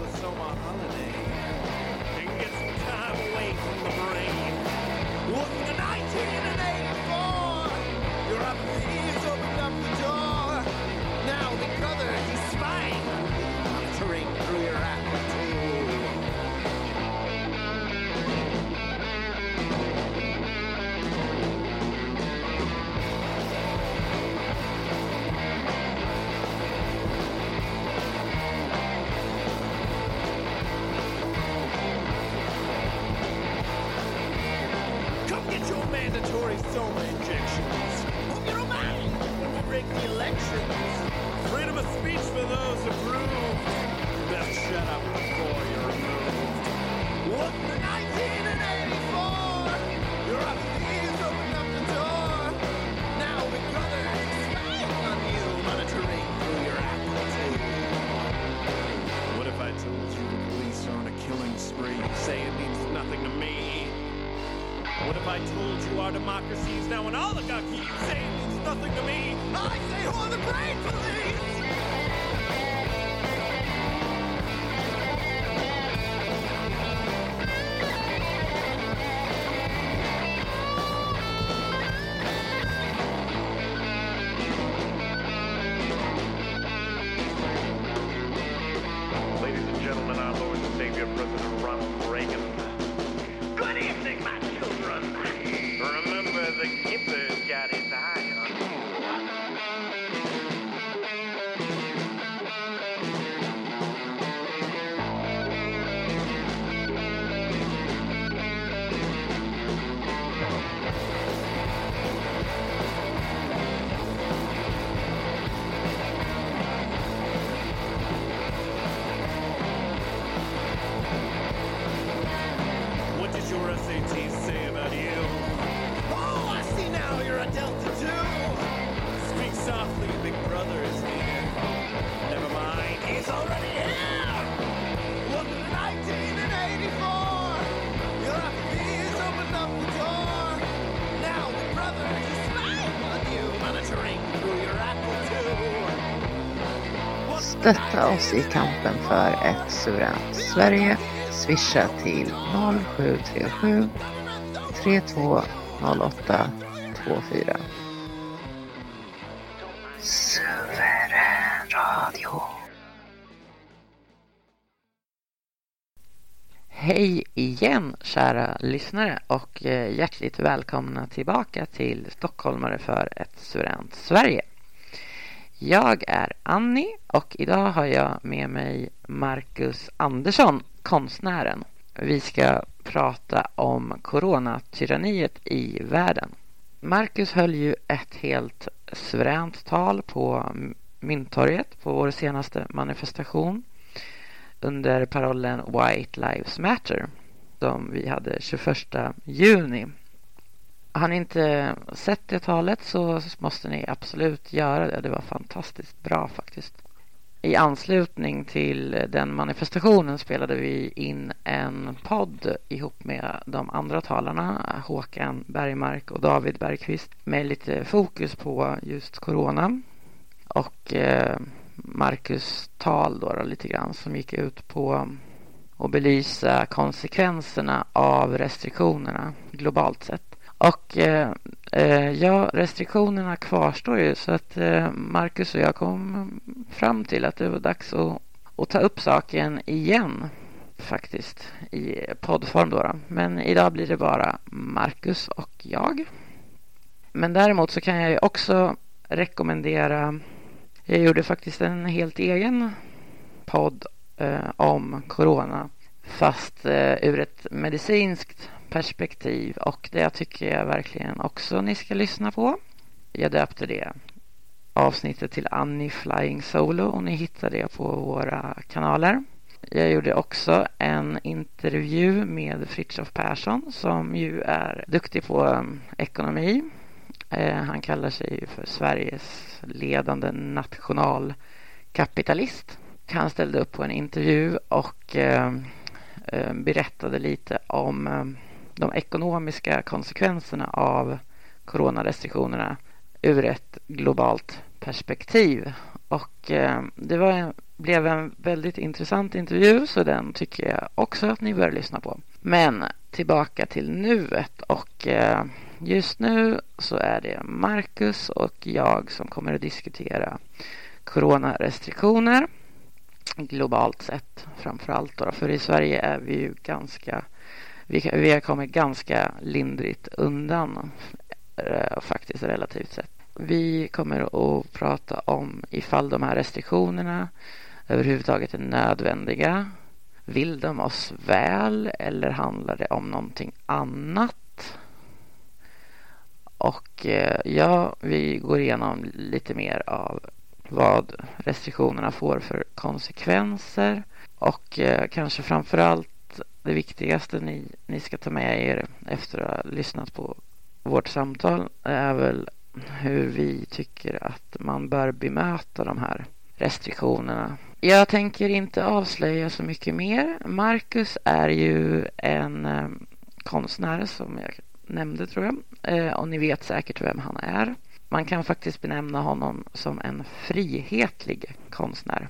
with Soma Holiday. Stötta oss i kampen för ett suveränt Sverige. Swisha till 0737 3208 24. Suverän radio. Hej igen kära lyssnare och eh, hjärtligt välkomna tillbaka till Stockholmare för ett suveränt Sverige. Jag är Annie och idag har jag med mig Marcus Andersson, konstnären. Vi ska prata om coronatyranniet i världen. Marcus höll ju ett helt suveränt tal på Mynttorget på vår senaste manifestation under parollen White Lives Matter som vi hade 21 juni. Har ni inte sett det talet så måste ni absolut göra det. Det var fantastiskt bra faktiskt. I anslutning till den manifestationen spelade vi in en podd ihop med de andra talarna Håkan Bergmark och David Bergqvist med lite fokus på just corona och eh, Marcus tal då, då lite grann som gick ut på att belysa konsekvenserna av restriktionerna globalt sett. Och eh, eh, ja, restriktionerna kvarstår ju så att eh, Marcus och jag kom fram till att det var dags att, att ta upp saken igen faktiskt i poddform då, då. Men idag blir det bara Marcus och jag. Men däremot så kan jag ju också rekommendera jag gjorde faktiskt en helt egen podd eh, om corona fast eh, ur ett medicinskt perspektiv och det tycker jag verkligen också ni ska lyssna på. Jag döpte det avsnittet till Annie Flying Solo och ni hittar det på våra kanaler. Jag gjorde också en intervju med Fritiof Persson som ju är duktig på um, ekonomi. Eh, han kallar sig ju för Sveriges ledande nationalkapitalist. Han ställde upp på en intervju och eh, eh, berättade lite om um, de ekonomiska konsekvenserna av coronarestriktionerna ur ett globalt perspektiv. Och eh, det var en blev en väldigt intressant intervju så den tycker jag också att ni bör lyssna på. Men tillbaka till nuet och eh, just nu så är det Marcus och jag som kommer att diskutera coronarestriktioner globalt sett framförallt då. För i Sverige är vi ju ganska vi, vi har kommit ganska lindrigt undan eh, faktiskt relativt sett. Vi kommer att prata om ifall de här restriktionerna överhuvudtaget är nödvändiga. Vill de oss väl eller handlar det om någonting annat? Och eh, ja, vi går igenom lite mer av vad restriktionerna får för konsekvenser och eh, kanske framför allt det viktigaste ni, ni ska ta med er efter att ha lyssnat på vårt samtal är väl hur vi tycker att man bör bemöta de här restriktionerna. Jag tänker inte avslöja så mycket mer. Marcus är ju en eh, konstnär som jag nämnde tror jag eh, och ni vet säkert vem han är. Man kan faktiskt benämna honom som en frihetlig konstnär.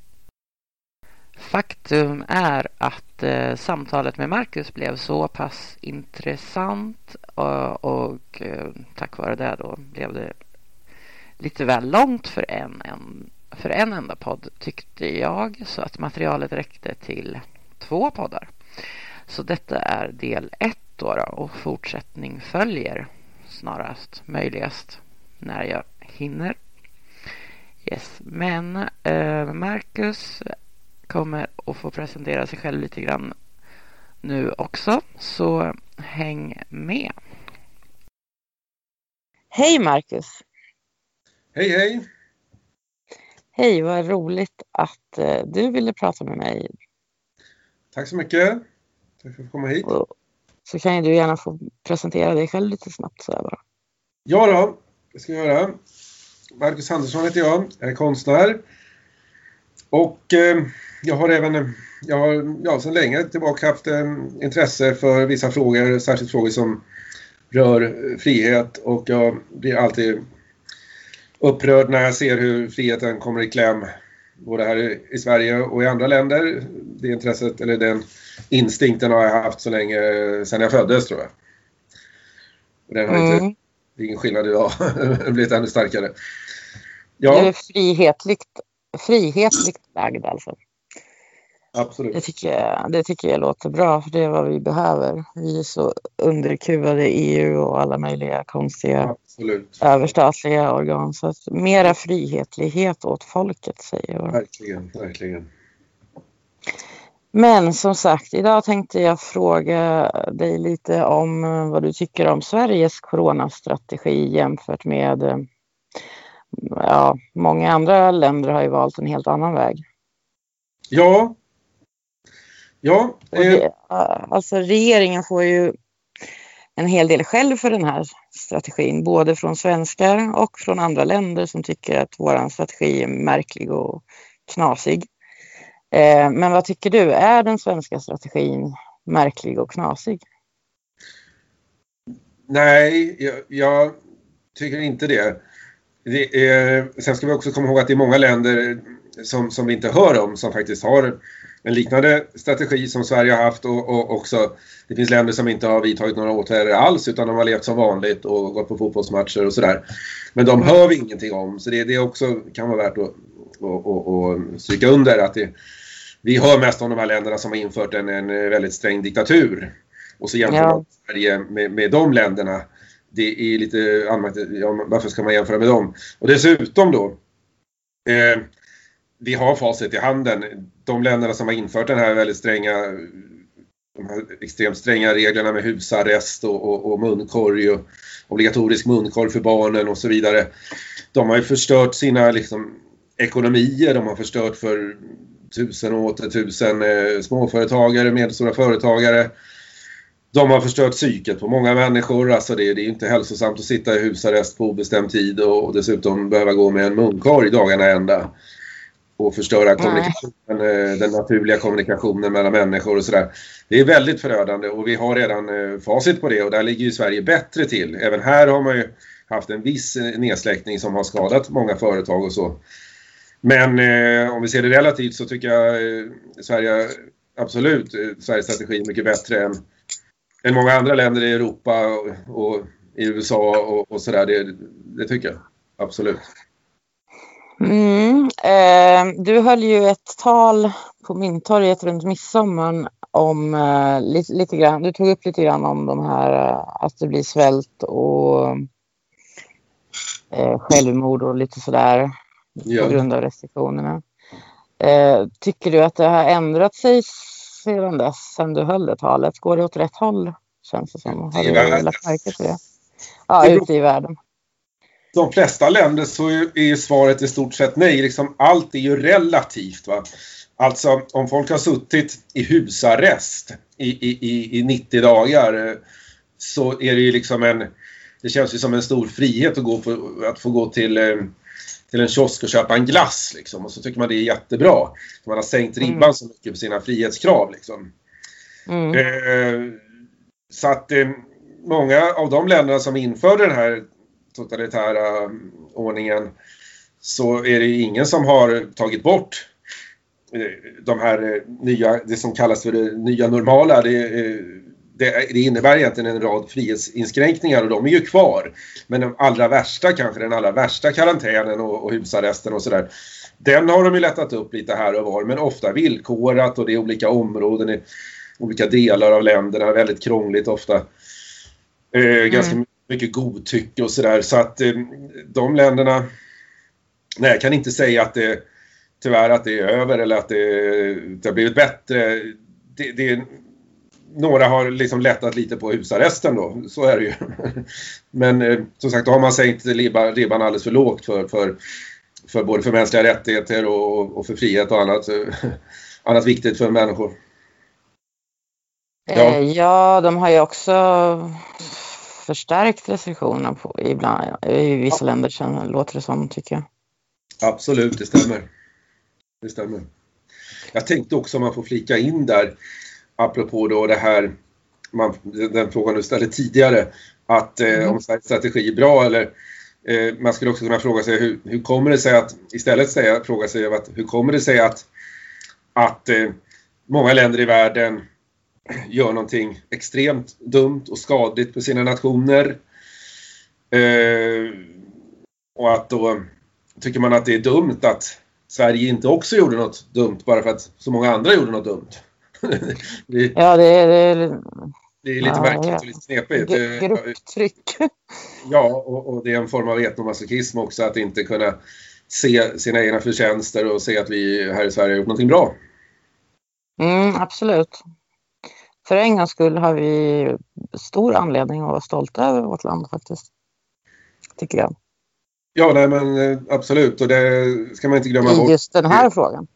Faktum är att eh, samtalet med Marcus blev så pass intressant och, och eh, tack vare det då blev det lite väl långt för en, en, för en enda podd tyckte jag så att materialet räckte till två poddar. Så detta är del ett då, då och fortsättning följer snarast möjligast när jag hinner. Yes. Men eh, Marcus kommer att få presentera sig själv lite grann nu också, så häng med. Hej Marcus! Hej hej! Hej, vad roligt att eh, du ville prata med mig. Tack så mycket. Tack för att komma hit. Och, så kan ju du gärna få presentera dig själv lite snabbt så bara. Ja då, det ska jag göra. Marcus Andersson heter jag, jag är konstnär. Och eh, jag har även, jag har ja, sedan länge tillbaka haft eh, intresse för vissa frågor, särskilt frågor som rör frihet och jag blir alltid upprörd när jag ser hur friheten kommer i kläm både här i Sverige och i andra länder. Det intresset, eller den instinkten har jag haft så länge, sedan jag föddes tror jag. Och den har mm. inte, det är ingen skillnad idag, blivit ännu starkare. Ja. Du är frihetligt, frihetligt lagd alltså? Absolut. Det tycker, jag, det tycker jag låter bra, för det är vad vi behöver. Vi är så underkuvade i EU och alla möjliga konstiga Absolut. överstatliga organ. Så att mera frihetlighet åt folket, säger jag. Verkligen, verkligen. Men som sagt, idag tänkte jag fråga dig lite om vad du tycker om Sveriges coronastrategi jämfört med ja, många andra länder har ju valt en helt annan väg. Ja. Ja. Eh. Det, alltså regeringen får ju en hel del själv för den här strategin, både från svenskar och från andra länder som tycker att vår strategi är märklig och knasig. Eh, men vad tycker du, är den svenska strategin märklig och knasig? Nej, jag, jag tycker inte det. det är, sen ska vi också komma ihåg att det är många länder som, som vi inte hör om som faktiskt har en liknande strategi som Sverige har haft och, och, också det finns länder som inte har vidtagit några åtgärder alls utan de har levt som vanligt och gått på fotbollsmatcher och sådär. Men de hör vi ingenting om så det, det också kan vara värt att och, och, och stryka under att det, vi hör mest om de här länderna som har infört en, en väldigt sträng diktatur. Och så jämför ja. man Sverige med, med de länderna. Det är lite anmärkningsvärt, ja, varför ska man jämföra med dem? Och dessutom då, eh, vi har facit i handen. De länderna som har infört den här väldigt stränga de här extremt stränga reglerna med husarrest och, och, och munkorg och obligatorisk munkorg för barnen och så vidare. De har ju förstört sina liksom, ekonomier, de har förstört för tusen och åter tusen eh, småföretagare, medelstora företagare. De har förstört psyket på många människor. Alltså det, det är inte hälsosamt att sitta i husarrest på obestämd tid och, och dessutom behöva gå med en munkorg dagarna ända. Och förstöra kommunikationen, eh, den naturliga kommunikationen mellan människor och sådär. Det är väldigt förödande och vi har redan eh, facit på det och där ligger ju Sverige bättre till. Även här har man ju haft en viss eh, nedsläckning som har skadat många företag och så. Men eh, om vi ser det relativt så tycker jag eh, Sverige absolut, eh, Sveriges strategi är mycket bättre än, än många andra länder i Europa och, och i USA och, och sådär. Det, det tycker jag absolut. Mm, eh, du höll ju ett tal på Mynttorget runt midsommar om eh, lite, lite grann, du tog upp lite grann om de här eh, att det blir svält och eh, självmord och lite sådär Ja. på grund av restriktionerna. Eh, tycker du att det har ändrat sig sedan dess, sedan du höll det talet? Går det åt rätt håll? Känns det som. Har du lagt märke till det? Ja, ute i världen. De flesta länder så är ju svaret i stort sett nej. Liksom allt är ju relativt. Va? Alltså om folk har suttit i husarrest i, i, i, i 90 dagar eh, så är det ju liksom en... Det känns ju som en stor frihet att, gå på, att få gå till, eh, till en kiosk och köpa en glass. Liksom. Och så tycker man det är jättebra. Man har sänkt ribban Mm. så mycket på sina frihetskrav. Liksom. Mm. Eh, så att eh, många av de länderna som införde den här totalitära mm, ordningen så är det ingen som har tagit bort eh, de här eh, nya, det som kallas för det nya normala. Det, eh, det, det innebär egentligen en rad frihetsinskränkningar och de är ju kvar. Men de allra värsta, kanske den allra värsta karantänen och, och husarresten och sådär. Den har de ju lättat upp lite här och var men ofta villkorat och det är olika områden i olika delar av länderna. Väldigt krångligt ofta. Eh, Ganska mm mycket godtycke och sådär. Så att eh, de länderna... Nej, jag kan inte säga att det tyvärr att det är över eller att det, det har blivit bättre. Det, det, några har liksom lättat lite på husarresten då, så är det ju. Men eh, som sagt, då har man sänkt ribban, ribban alldeles för lågt för, för, för både för mänskliga rättigheter och, och för frihet och annat, eh, annat viktigt för människor. Ja. Ja, de har ju också förstärkt restriktionerna på, ibland, i vissa länder, känner, låter det som, tycker jag. Absolut, det stämmer. Det stämmer. Jag tänkte också om man får flika in där, apropå då det här, man, den frågan du ställde tidigare, att eh, Mm. om Sveriges strategi är bra eller eh, man skulle också kunna fråga sig hur, hur kommer det sig att, istället säga, fråga sig att hur kommer det sig att, att eh, många länder i världen gör någonting extremt dumt och skadligt för sina nationer. Eh, och att då tycker man att det är dumt att Sverige inte också gjorde något dumt bara för att så många andra gjorde något dumt. det, Ja, det är, det är det är lite Ja, märkligt och lite knepigt. Eh, grupptryck. Ja, och, och det är en form av etnomasochism också att inte kunna se sina egna förtjänster och se att vi här i Sverige har gjort någonting bra. Mm, absolut. För en gångs skull har vi stor anledning att vara stolta över vårt land faktiskt. Tycker jag. Ja, nej men eh, absolut och det ska man inte glömma bort. just den här frågan.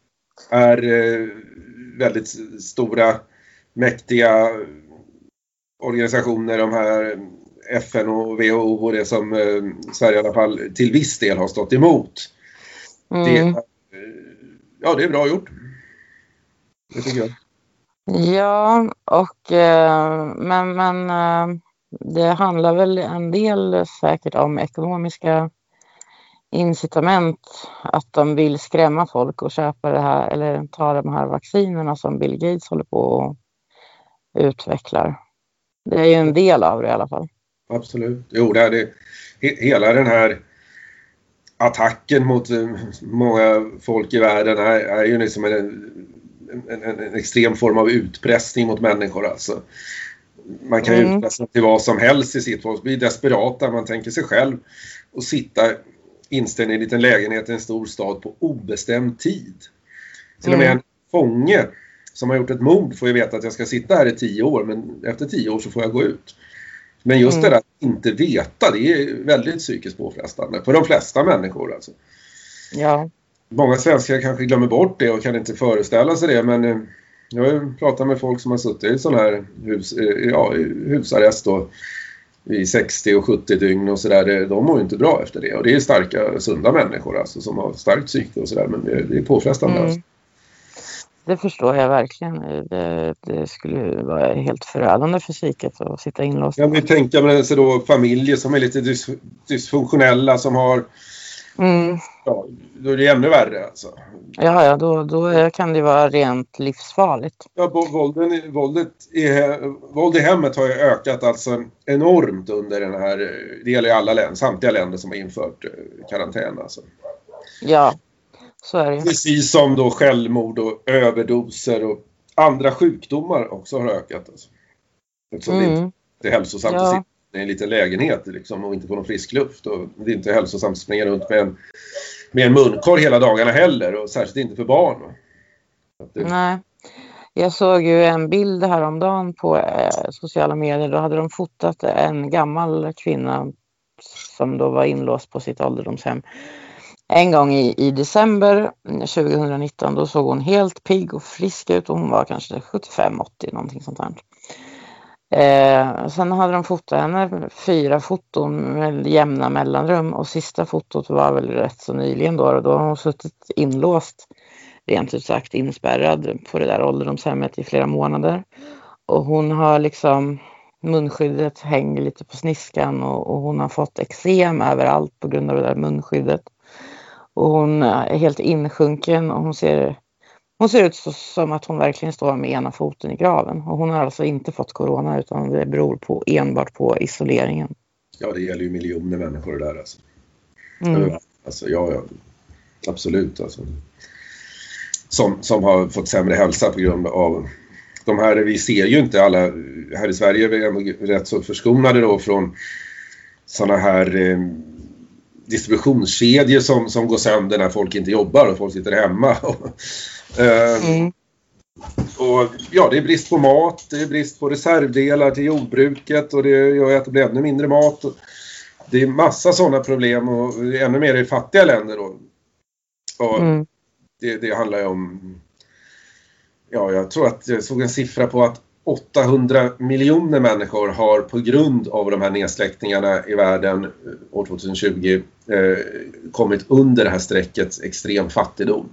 är eh, väldigt stora, mäktiga organisationer, de här FN och WHO och det som eh, Sverige i alla fall till viss del har stått emot. Det, Mm. eh, ja, det är bra gjort. Det tycker jag. Ja, och eh, men, men eh, det handlar väl en del säkert om ekonomiska incitament att de vill skrämma folk och köpa det här eller ta de här vaccinerna som Bill Gates håller på och utvecklar. Det är ju en del av det i alla fall. Absolut. Jo, det är det. Hela den här attacken mot eh, många folk i världen är, är ju liksom en, en, en, en extrem form av utpressning mot människor alltså. Man kan Mm. utpressa till vad som helst i sitt folk blir desperata, man tänker sig själv och sitta instängd i en liten lägenhet i en stor stad på obestämd tid. Till och med Mm. en fånge som har gjort ett mord får ju veta att jag ska sitta här i tio år men efter tio år så får jag gå ut. Men just Mm. det där att inte veta, det är väldigt psykiskt påfrestande för de flesta människor. Alltså. Ja, Många svenskar kanske glömmer bort det och kan inte föreställa sig det men eh, jag har pratat med folk som har suttit i sån här hus, eh, ja, husarrest då, i 60 och 70 dygn och sådär. De mår ju inte bra efter det och det är starka, sunda människor alltså som har starkt psyke och sådär men det, det är påfrestande. Mm. Alltså. det förstår jag verkligen. Det, det skulle ju vara helt förödande för psyket att sitta inlåst. Jag vill tänka mig då familjer som är lite dys, dysfunktionella som har Mm. ja, då är det ännu värre alltså. Ja, ja, då, då kan det vara rent livsfarligt. Ja, vålden, i- våldet i, våld i hemmet har ju ökat alltså enormt under den här, det gäller ju alla länder, samtliga länder som har infört eh, karantän alltså. Ja, så är det. Precis som då självmord och överdoser och andra sjukdomar också har ökat. Alltså. Eftersom det Mm. inte är hälsosamt Ja. att sitta i en liten lägenhet liksom, och inte få någon frisk luft. Och det är inte hälsosamt att springa runt med en, med en munkorg hela dagarna heller och särskilt inte för barn. Att det, Nej. Jag såg ju en bild häromdagen på eh, sociala medier. Då hade de fotat en gammal kvinna som då var inlåst på sitt ålderdomshem. En gång i, i december eh, 2019 då såg hon helt pigg och frisk ut och hon var kanske 75-80 någonting sånt där. Eh, sen hade de fotat henne fyra foton med jämna mellanrum och sista fotot var väl rätt så nyligen då och då har hon suttit inlåst rent ut sagt inspärrad på det där ålderdomshemmet i flera månader. Och hon har liksom munskyddet hänger lite på sniskan och, och hon har fått eksem överallt på grund av det där munskyddet. Och hon är helt insjunken och hon ser, hon ser ut så, som att hon verkligen står med ena foten i graven. Och hon har alltså inte fått corona utan det beror på, enbart på isoleringen. ja, det gäller ju miljoner människor det där alltså. Mm. Alltså, ja, ja, absolut. Alltså. Som, som har fått sämre hälsa på grund av de här, vi ser ju inte alla, här i Sverige är vi ändå rätt så förskonade då från sådana här eh, distributionskedjor som, som går sönder när folk inte jobbar och folk sitter hemma. eh, Mm. och ja, det är brist på mat, det är brist på reservdelar till jordbruket och det gör att det blir ännu mindre mat. Det är massa sådana problem och ännu mer i fattiga länder då. Och Mm. det, det handlar ju om, ja jag tror att jag såg en siffra på att 800 miljoner människor har på grund av de här nedsläckningarna i världen eh, år 2020 eh, kommit under det här strecket extrem fattigdom.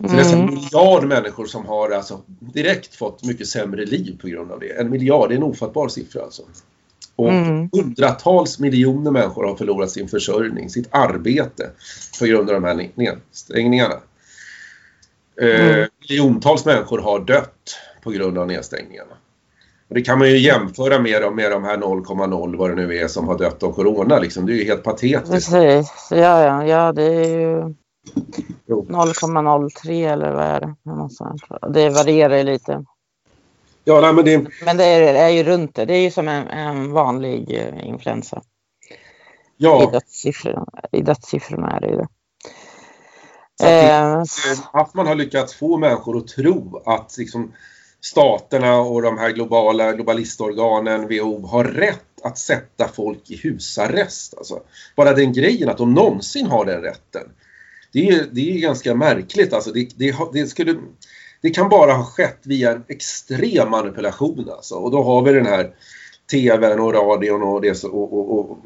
Så det är nästan en Mm. miljard människor som har alltså direkt fått mycket sämre liv på grund av det. En miljard, det är en ofattbar siffra alltså. Och Mm. hundratals miljoner människor har förlorat sin försörjning, sitt arbete på grund av de här nedstängningarna. Eh, Mm. miljontals människor har dött på grund av nedstängningarna. Och det kan man ju jämföra med, de- med de här 0,0 vad det nu är som har dött av corona. Liksom. Det är ju helt patetiskt. Precis, ja, ja, ja det är ju. 0,03 eller vad är det? Det varierar ju lite. Ja, nej, men det, Men det är, är ju runt det. Det är ju som en, en vanlig eh, influensa. I, ja, dödssiffrorna, I dödssiffrorna är det ju det. Att Eh, att man har lyckats få människor att tro att liksom, staterna och de här globala globalistorganen, WHO, har rätt att sätta folk i husarrest. Alltså, bara den grejen att de någonsin har den rätten. Det är, det är ganska märkligt. Alltså, det, det, det, skulle, det kan bara ha skett via en extrem manipulation. Alltså. Och då har vi den här TVn och radion och, det, och, och, och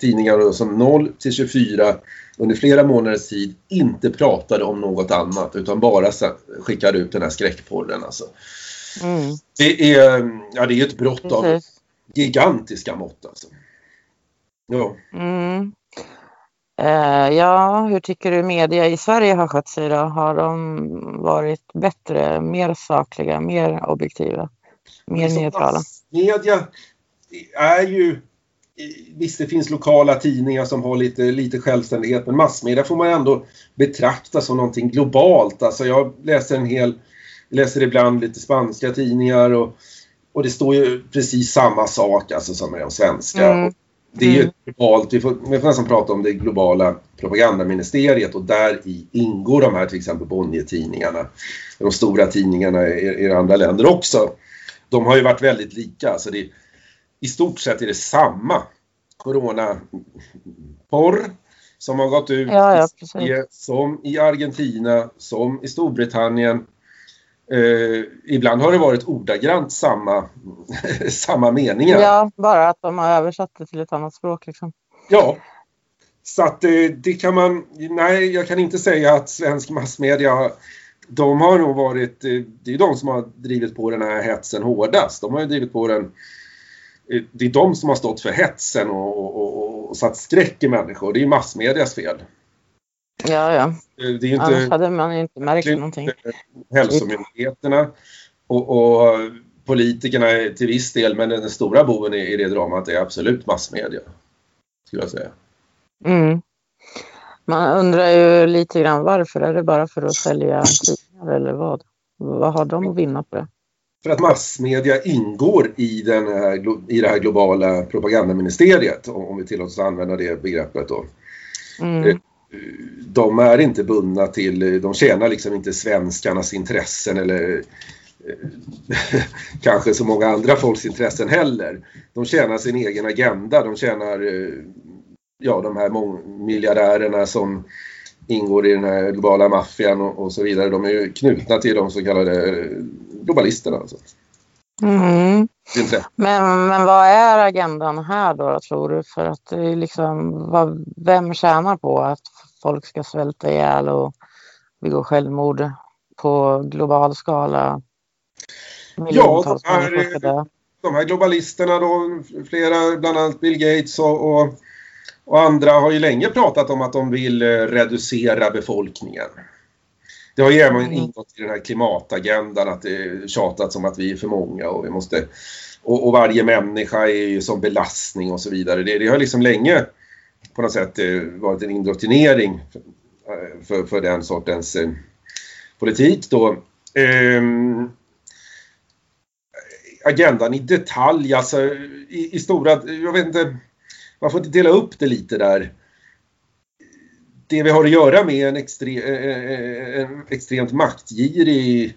tidningar som 0 till 24 under flera månaders tid inte pratade om något annat utan bara skickade ut den här skräckporren. Alltså. mm, Det är, ja, det är ett brott av precis. gigantiska mått. Alltså. Ja. Mm. Eh, ja, hur tycker du media i Sverige har skött sig då? Har de varit bättre, mer sakliga, mer objektiva, mer neutrala? Media är ju... Visst, det finns lokala tidningar som har lite, lite självständighet men massmedia får man ändå betrakta som någonting globalt. Alltså jag läser en hel... läser ibland lite spanska tidningar och, och det står ju precis samma sak alltså som med de svenska. Mm. Det är ju Mm. globalt, vi får, vi får nästan prata om det globala propagandaministeriet och där i ingår de här till exempel Bonnier-tidningarna. De stora tidningarna i, i andra länder också. De har ju varit väldigt lika. Alltså det, I stort sett är det samma coronaporr som har gått ut Ja, ja, i som i Argentina, som i Storbritannien. Eh, ibland har det varit ordagrant samma, samma meningar. Ja, bara att de har översatt det till ett annat språk liksom. Ja. Så att eh, det kan man... Nej, jag kan inte säga att svensk massmedia de har nog varit... eh, Det är de som har drivit på den här hetsen hårdast. De har ju drivit på den... eh, Det är de som har stått för hetsen och, och, och, och satt skräck i människor. Det är massmedias fel. Ja, ja. Eh, Det är ju Annars inte hade man inte märkt någonting. hälsomyndigheterna och, och politikerna till viss del, men den stora boven i, det dramat är absolut massmedia. Skulle jag säga. Mm. Man undrar ju lite grann varför. Är det bara för att sälja tidningar eller vad? Vad har de att vinna på det? För att massmedia ingår i, den här, i det här globala propagandaministeriet, om, om vi tillåts använda det begreppet då. Mm. De är inte bundna till, de tjänar liksom inte svenskarnas intressen eller eh, kanske så många andra folks intressen heller. De tjänar sin egen agenda, de tjänar eh, ja, de här mångmiljardärerna som ingår i den här globala maffian och, och så vidare. De är ju knutna till de så kallade eh, globalisterna. Alltså. Mm. Men, men vad är agendan här då, tror du? För att det är liksom, vad, vem tjänar på att folk ska svälta ihjäl och begå självmord på global skala? Miljontals de här- de här globalisterna då, flera, bland annat Bill Gates och, och, och andra har ju länge pratat om att de vill eh, reducera befolkningen. Det har ju även Mm. ingått i den här klimatagendan att det tjatats om att vi är för många och vi måste och, och varje människa är ju som belastning och så vidare. Det, det har liksom länge på något sätt eh, varit en indoktrinering för, för, för den sortens eh, politik då. Ehm, agendan i detalj, alltså i, i stora, jag vet inte, man får inte dela upp det lite där. Det vi har att göra med är en, extre, eh, eh, en extremt maktgirig,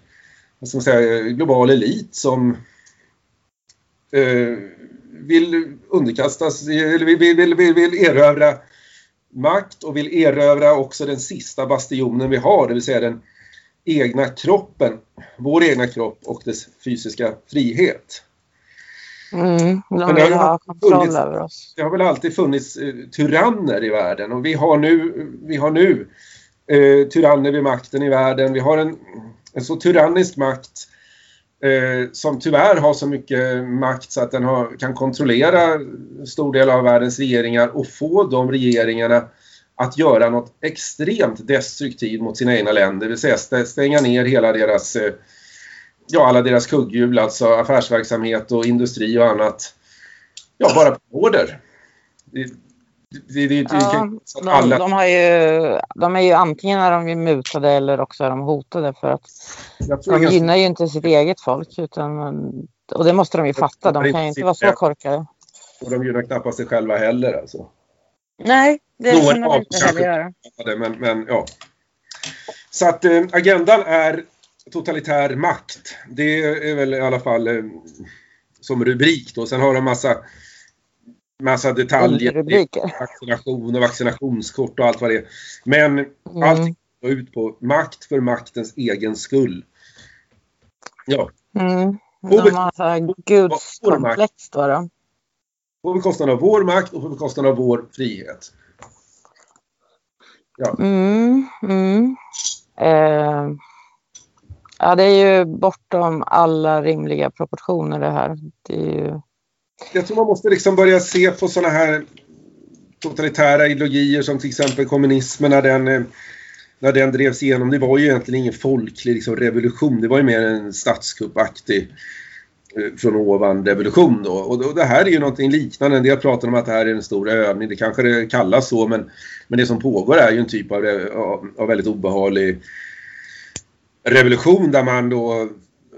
vad ska man säga, global elit som eh, vill underkastas, eller vill, vill, vill, vill, vill erövra makt och vill erövra också den sista bastionen vi har, det vill säga den egna kroppen, vår egna kropp och dess fysiska frihet. Mm. De det har vill ha kontroll funnits- över oss. Det har väl alltid funnits eh, tyranner i världen och vi har nu, vi har nu eh, tyranner vid makten i världen. Vi har en, en så tyrannisk makt eh, som tyvärr har så mycket makt så att den har, kan kontrollera stor del av världens regeringar och få de regeringarna att göra något extremt destruktivt mot sina egna länder, det vill säga stänga ner hela deras, eh, ja alla deras kugghjul, alltså affärsverksamhet och industri och annat. Ja, bara på order. Det, det, det, Ja, De, alla, de, har ju, de är ju antingen är de ju mutade eller också är de hotade för att de gynnar ju inte sitt eget folk. Utan, och det måste de ju fatta. De kan ju inte vara så korkade. och de gynnar knappast sig själva heller alltså. Nej, det Några kan de inte heller göra. men, men ja. Så att eh, agendan är totalitär makt. Det är väl i alla fall eh, som rubrik då. Sen har de massa, massa detaljer. Underrubriker. Vaccination och vaccinationskort och allt vad det är. Men allting går ut på makt för maktens egen skull. Ja, Mm. Så här gudskomplex då. då. på bekostnad av vår makt och på bekostnad av vår frihet. Mm, mm. Eh, ja, det är ju bortom alla rimliga proportioner det här. Det är ju... Jag tror man måste liksom börja se på sådana här totalitära ideologier som till exempel kommunismen när den, eh, när den drevs igenom. Det var ju egentligen ingen folklig liksom, revolution. Det var ju mer en statskuppaktig eh, från ovan revolution då. Och det här är ju någonting liknande. En del pratar om att det här är en stor övning. Det kanske det kallas så men, men det som pågår är ju en typ av, eh, av, av väldigt obehaglig revolution där man då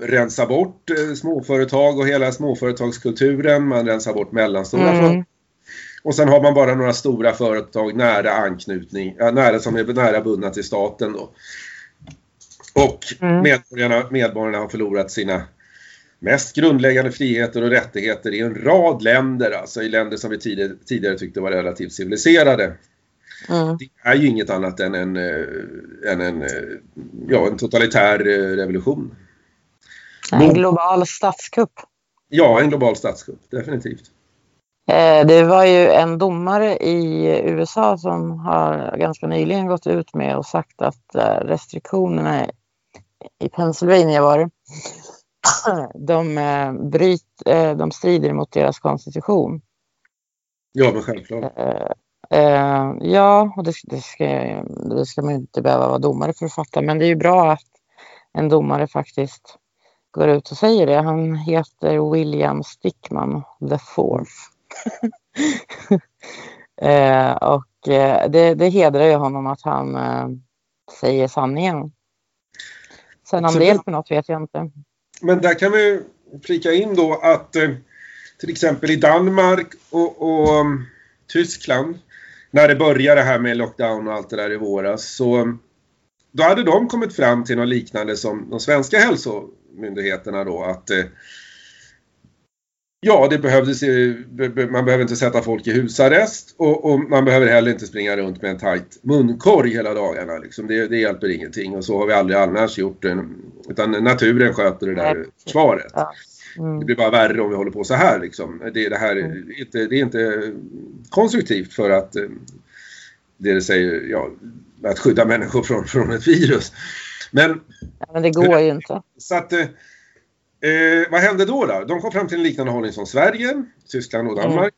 rensar bort eh, småföretag och hela småföretagskulturen. Man rensar bort mellanstora Mm. företag. Och sen har man bara några stora företag nära anknytning, nära, som är nära bundna till staten då. Och Mm. medborgarna, medborgarna har förlorat sina mest grundläggande friheter och rättigheter i en rad länder, alltså i länder som vi tidigare, tidigare tyckte var relativt civiliserade. Mm. Det är ju inget annat än en, eh, än en, eh, ja, en totalitär eh, En global statskupp. Ja, en global statskupp, definitivt. Eh, Det var ju en domare i USA som har ganska nyligen gått ut med och sagt att eh, restriktionerna i Pennsylvania var det, de, eh, bryt, de strider mot deras konstitution. Ja, men självklart. Ja, och det, det, ska, det ska man inte behöva vara domare för att fatta. Men det är ju bra att en domare faktiskt går ut och säger det. Han heter William Stickman the fourth. eh, och eh, det, det hedrar ju honom att han eh, säger sanningen. Sen om Så det hjälper något vet jag inte. Men där kan vi flika in då att eh, till exempel i Danmark och, och um, Tyskland när det började det här med lockdown och allt det där i våras så um, då hade de kommit fram till något liknande som de svenska hälsomyndigheterna då att eh, Ja, det behövdes, eh, man behöver inte sätta folk i husarrest och, och man behöver heller inte springa runt med en tajt munkorg hela dagarna. Liksom. Det, det hjälper ingenting och så har vi aldrig annars gjort det. Utan naturen sköter det där försvaret. Ja. Det Mm. blir bara värre om vi håller på så här. Liksom. Det, det här är Mm. inte, det är inte konstruktivt för att eh, det det säger, ja, att skydda människor från, från ett virus. Men Men det går ju inte. så att, eh, eh, vad hände då, då? De kom fram till en liknande hållning som Sverige, Tyskland och Danmark.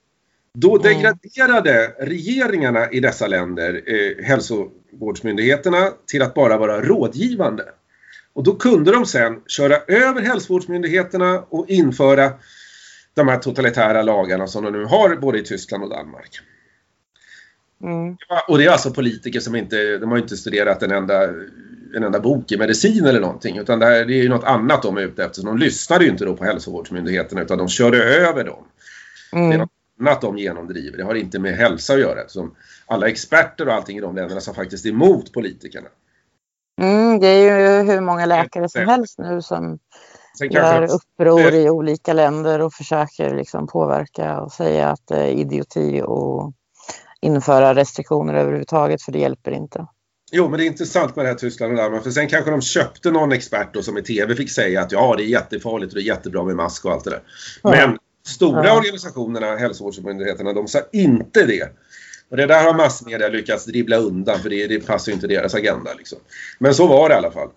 Då Mm. degraderade regeringarna i dessa länder eh, hälsovårdsmyndigheterna till att bara vara rådgivande. Och då kunde de sen köra över hälsovårdsmyndigheterna och införa de här totalitära lagarna som de nu har både i Tyskland och Danmark. Mm. Ja, Och det är alltså politiker som inte, de har inte studerat en enda, en enda bok i medicin eller någonting. Utan det, här, det är ju något annat de är ute efter. Så de lyssnade ju inte då på hälsovårdsmyndigheterna utan de körde över dem. Det är Mm. något annat de genomdriver. Det har inte med hälsa att göra. Eftersom alla experter och allting i de länderna som faktiskt är emot politikerna. Mm, det är ju hur många läkare som helst nu som Sen gör uppror i olika länder och försöker liksom påverka och säga att det är idioti och införa restriktioner överhuvudtaget för det hjälper inte. Jo, men det är intressant med det här Tyskland och Danmark. För sen kanske de köpte någon expert då, som i TV fick säga att ja, det är jättefarligt och det är jättebra med mask och allt det där. Ja. Men stora Ja. organisationerna, hälsovårdsmyndigheterna, de sa inte det. Och det där har massmedia lyckats dribbla undan för det, det passar ju inte deras agenda. Liksom. Men så var det i alla fall.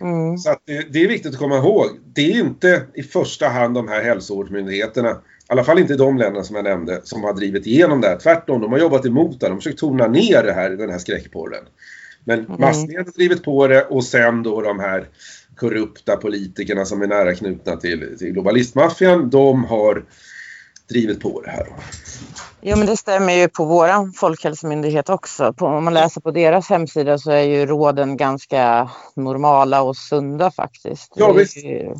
Mm. Så det, det är viktigt att komma ihåg. Det är inte i första hand de här hälsovårdsmyndigheterna, i alla fall inte de länderna som jag nämnde, som har drivit igenom det här. Tvärtom, de har jobbat emot det. De har försökt tona ner det här, den här skräckporren. Men Mm. massmedia har drivit på det och sen då de här korrupta politikerna som är nära knutna till, till globalistmaffian, de har drivit på det här. Jo, men det stämmer ju på våran folkhälsomyndighet också. På, om man läser på deras hemsida så är ju råden ganska normala och sunda faktiskt. Ja, visst. ju-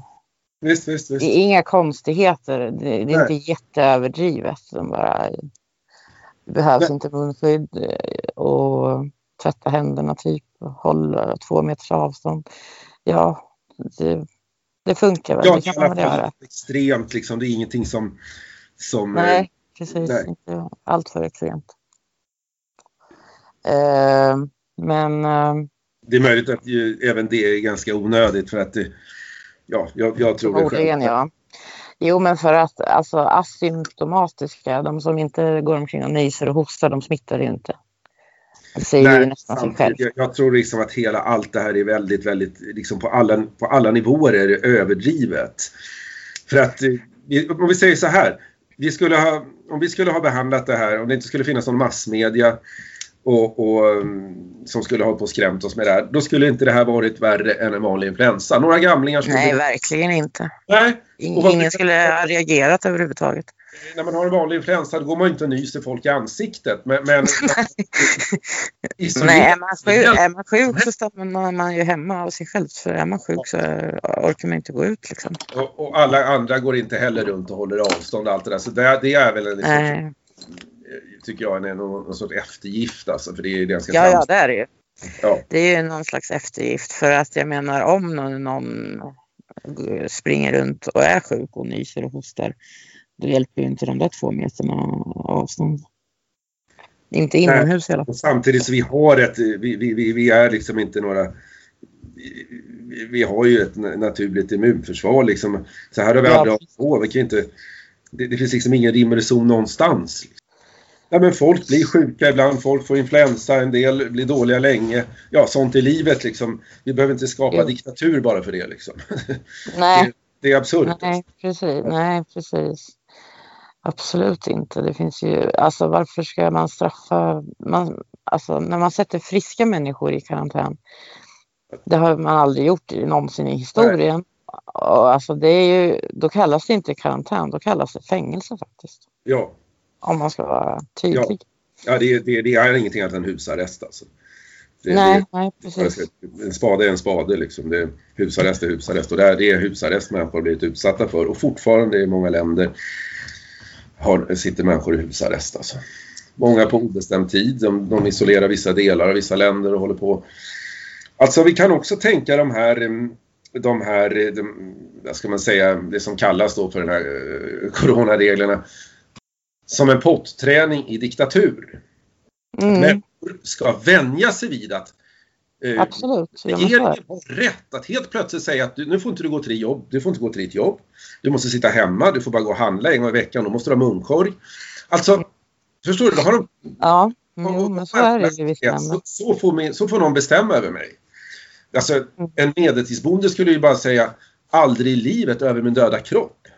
Visst, visst, visst. det är inga konstigheter. Det, det är Nej. inte jätteöverdrivet. De bara, det behövs Nej. inte munskydd eh, och tvätta händerna typ. Hålla två meters avstånd. Ja, det, det funkar väl. Ja, det kan man väl göra. extremt liksom. Det är ingenting som... som eh, Nej, precis. nej. Inte allt för extremt. Eh, men eh, Det är möjligt att ju, även det är ganska onödigt för att det, ja, jag, jag tror det själv. ja. Jo, men för att alltså asymptomatiska, de som inte går omkring och nyser och hostar, de smittar ju inte. Det säger ju Nej, nästan sig själv. jag, jag tror liksom att hela allt det här är väldigt, väldigt, liksom på alla, på alla nivåer är det överdrivet. För att, eh, om vi säger så här, vi skulle ha, om vi skulle ha behandlat det här, om det inte skulle finnas någon massmedia och, och, mm, som skulle ha på skrämt oss med det här, då skulle inte det här varit värre än en vanlig influensa. Några gamlingar skulle... Nej, verkligen inte. Nej. Vad- Ingen skulle ha reagerat överhuvudtaget. När man har en vanlig influensa då går man inte och nyser folk i ansiktet. Men, men Nej, är man, sjuk, är man sjuk så stannar man ju hemma av sig själv. För är man sjuk så orkar man inte gå ut. Liksom. Och, och alla andra går inte heller runt och håller avstånd och allt det där. Så det, det är väl en, liksom, Nej. Tycker jag, en, någon, någon sorts eftergift alltså. För det är ganska Ja, ja, det är det ju. Ja. Det är ju någon slags eftergift. För att jag menar om någon, någon springer runt och är sjuk och nyser och hostar. Då hjälper ju inte de där två meterna avstånd. Inte inomhus i alla fall. Samtidigt så vi har ett, vi, vi, vi, är liksom inte några vi, vi har ju ett naturligt immunförsvar liksom. Så här har vi Ja, aldrig hållit på. Vi kan ju inte, det, det finns liksom ingen rim och reson någonstans. Ja, men folk blir sjuka ibland, folk får influensa, en del blir dåliga länge. Ja, sånt är livet liksom. Vi behöver inte skapa Jo. diktatur bara för det liksom. Nej, Det är absurt. nej, precis. Nej, precis. Absolut inte. Det finns ju, alltså varför ska man straffa, man, alltså när man sätter friska människor i karantän, det har man aldrig gjort någonsin i historien. Och alltså det är ju, då kallas det inte karantän, då kallas det fängelse faktiskt. Ja. Om man ska vara tydlig. Ja, det, det, det är ingenting annat än husarrest alltså. Det, nej, det, nej, precis. En spade är en spade liksom. Det, husarrest är husarrest och det är, det är husarrest människor har blivit utsatta för och fortfarande i många länder har, sitter människor i husarrest alltså. Många på obestämd tid. De, de isolerar vissa delar av vissa länder och håller på. Alltså vi kan också tänka de här de här, de, vad ska man säga, det som kallas då för de här eh, coronareglerna som en potträning i diktatur. Mm. Människor ska vänja sig vid att eh, Absolut. Regeringen har rätt att helt plötsligt säga att du, nu får inte du gå till ditt jobb, du får inte gå till ditt jobb. Du måste sitta hemma, du får bara gå och handla en gång i veckan, då måste du ha munkorg. Alltså, förstår du? Då har de, Ja, jo, men så är det ju så, så, får min, så får någon bestämma över mig. Alltså, en medeltidsbonde skulle ju bara säga aldrig i livet över min döda kropp.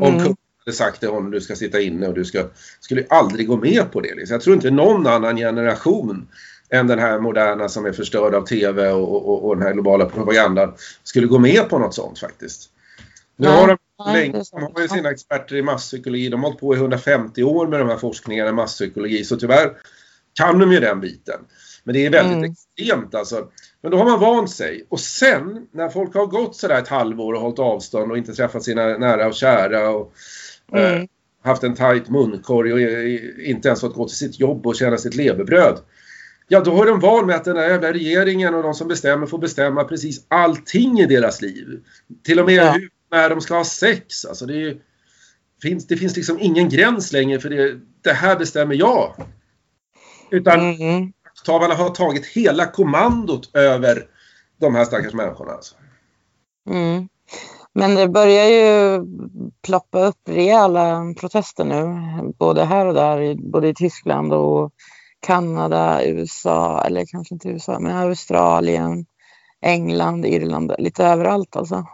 Om Mm. Sagt till honom du ska sitta inne och du ska, skulle aldrig gå med på det. Liksom. Jag tror inte någon annan generation än den här moderna som är förstörd av TV och, och, och den här globala propagandan skulle gå med på något sånt faktiskt. Nu har de, länge, de har ju sina experter i masspsykologi, de har hållit på i 150 år med de här forskningarna i masspsykologi så tyvärr kan de ju den biten. Men det är väldigt Mm. extremt alltså. Men då har man vant sig. Och sen när folk har gått sådär ett halvår och hållit avstånd och inte träffat sina nära och kära och eh, Mm. haft en tajt munkorg och eh, inte ens fått gå till sitt jobb och tjäna sitt levebröd. Ja, då har de van med att den här jävla regeringen och de som bestämmer får bestämma precis allting i deras liv. Till och med Ja. hur, när de ska ha sex. Alltså det, är finns, det finns liksom ingen gräns längre för det, det här bestämmer jag. Utan Mm. makthavarna har tagit hela kommandot över de här stackars människorna. Alltså. Mm. Men det börjar ju ploppa upp rejäla protester nu, både här och där, både i Tyskland och Kanada, USA, eller kanske inte USA, men Australien, England, Irland, lite överallt alltså.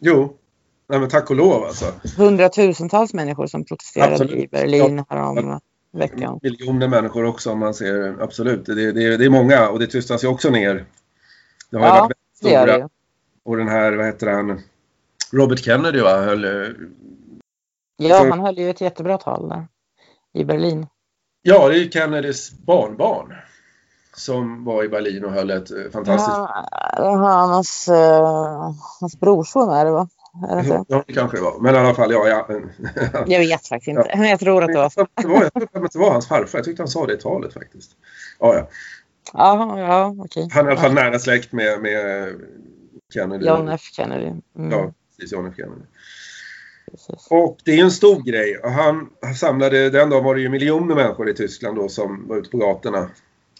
Jo, nej, men tack och lov alltså. Hundratusentals människor som protesterade Absolut. i Berlin härom veckan. Miljoner människor också om man ser, absolut. Det, det, det är många och det tystas ju också ner. Det har ju Ja, varit väldigt stora. ju. Och den här, vad heter han, Robert Kennedy va, höll, eh, Ja, Så- han höll ju ett jättebra tal där i Berlin. ja det är ju Kennedys barnbarn. Som var i Berlin och höll ett eh, fantastiskt... Ja, hans, uh, hans brorson är det va? Är det inte? Ja, det kanske det var. Men i alla fall, ja. ja. Jag vet faktiskt inte, men jag tror att det var det var, jag tror att det var hans farfar. Jag tyckte han sa det i talet faktiskt. Ja, ja. Ja, ja, okej. Han är i alla fall nära släkt med, med Kennedy. John F Kennedy. Mm, Ja, precis. John F Kennedy. precis. Och det är en stor grej. Han samlade, den dagen var det ju miljoner människor i Tyskland då som var ute på gatorna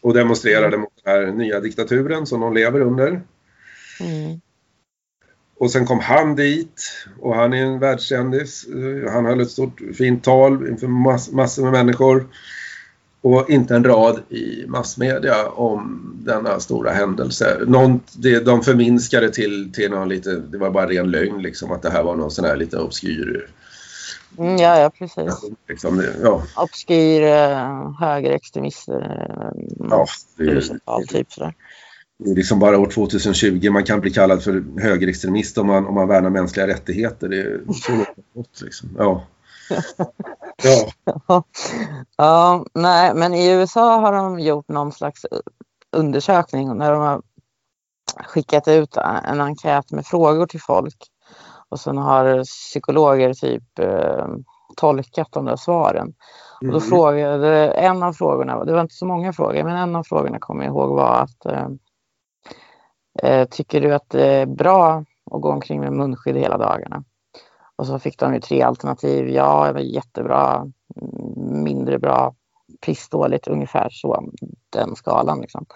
och demonstrerade mot den här nya diktaturen som de lever under. Mm. Och sen kom han dit och han är en världskändis. Han höll ett stort fint tal inför mass, massor med människor. Och inte en rad i massmedia om denna stora händelse. Någon, det, de förminskade till, till någon lite, det var bara ren lögn liksom att det här var någon sån här lite obskyr Mm, ja, ja, precis. Liksom, ja, Obskyr uh, högerextremister. Uh, ja, det är, tusental typ sådär. det är liksom bara år 2020 man kan bli kallad för högerextremist om man, om man värnar mänskliga rättigheter. Det är så långt liksom. Ja. Ja, ja, nej, men i USA har de gjort någon slags undersökning när de har skickat ut en enkät med frågor till folk. Och sen har psykologer typ eh, tolkat de där svaren. Och då Mm. frågade en av frågorna, det var inte så många frågor, men en av frågorna kommer jag ihåg var att eh, eh, tycker du att det är bra att gå omkring med munskydd hela dagarna? Och så fick de ju tre alternativ. Ja, det var jättebra, mindre bra, pissdåligt, ungefär så, den skalan. Liksom.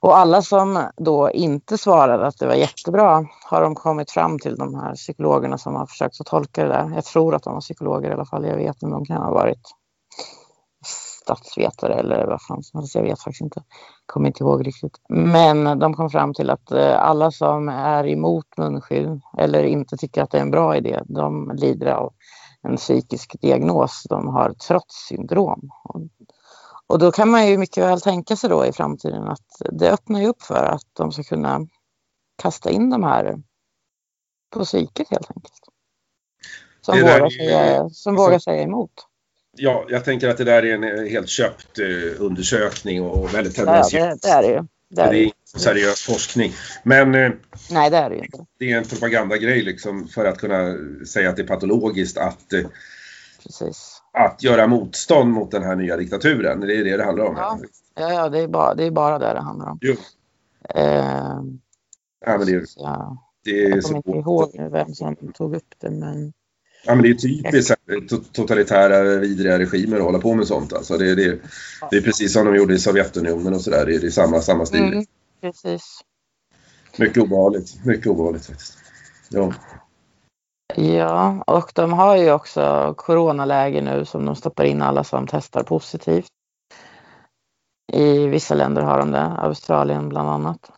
Och alla som då inte svarade att det var jättebra har de kommit fram till de här psykologerna som har försökt att tolka det där. Jag tror att de var psykologer i alla fall. Jag vet inte, de kan ha varit statsvetare eller vad fan som helst. Jag vet faktiskt inte. Kommer inte ihåg riktigt. Men de kom fram till att eh, alla som är emot munskydd eller inte tycker att det är en bra idé, de lider av en psykisk diagnos. De har trotssyndrom. Och, och då kan man ju mycket väl tänka sig då i framtiden att det öppnar ju upp för att de ska kunna kasta in de här på psyket helt enkelt. Som, vågar, är- säga, som alltså- vågar säga emot. Ja, jag tänker att det där är en eh, helt köpt eh, undersökning och väldigt Ja, tendentiös. det, det är det ju. Det är är det. ju. inte seriös forskning. Men eh, Nej, det är det ju inte. det är en propagandagrej liksom för att kunna säga att det är patologiskt att, Precis. att göra motstånd mot den här nya diktaturen. Det är det det handlar om. Ja. Ja, ja det, är bara, det är bara det det handlar om. Jo. Eh, Ja, men det, är- ja, det är jag kommer inte ihåg vem som tog upp det, men Ja, men det är typiskt totalitära, vidriga regimer att hålla på med sånt. Alltså det, det, det är precis som de gjorde i Sovjetunionen och sådär. Det, det är samma, samma stil. mm, precis. Mycket obehagligt. Mycket obehagligt faktiskt. Ja. Ja, och de har ju också coronaläge nu som de stoppar in alla som testar positivt. I vissa länder har de det, Australien bland annat.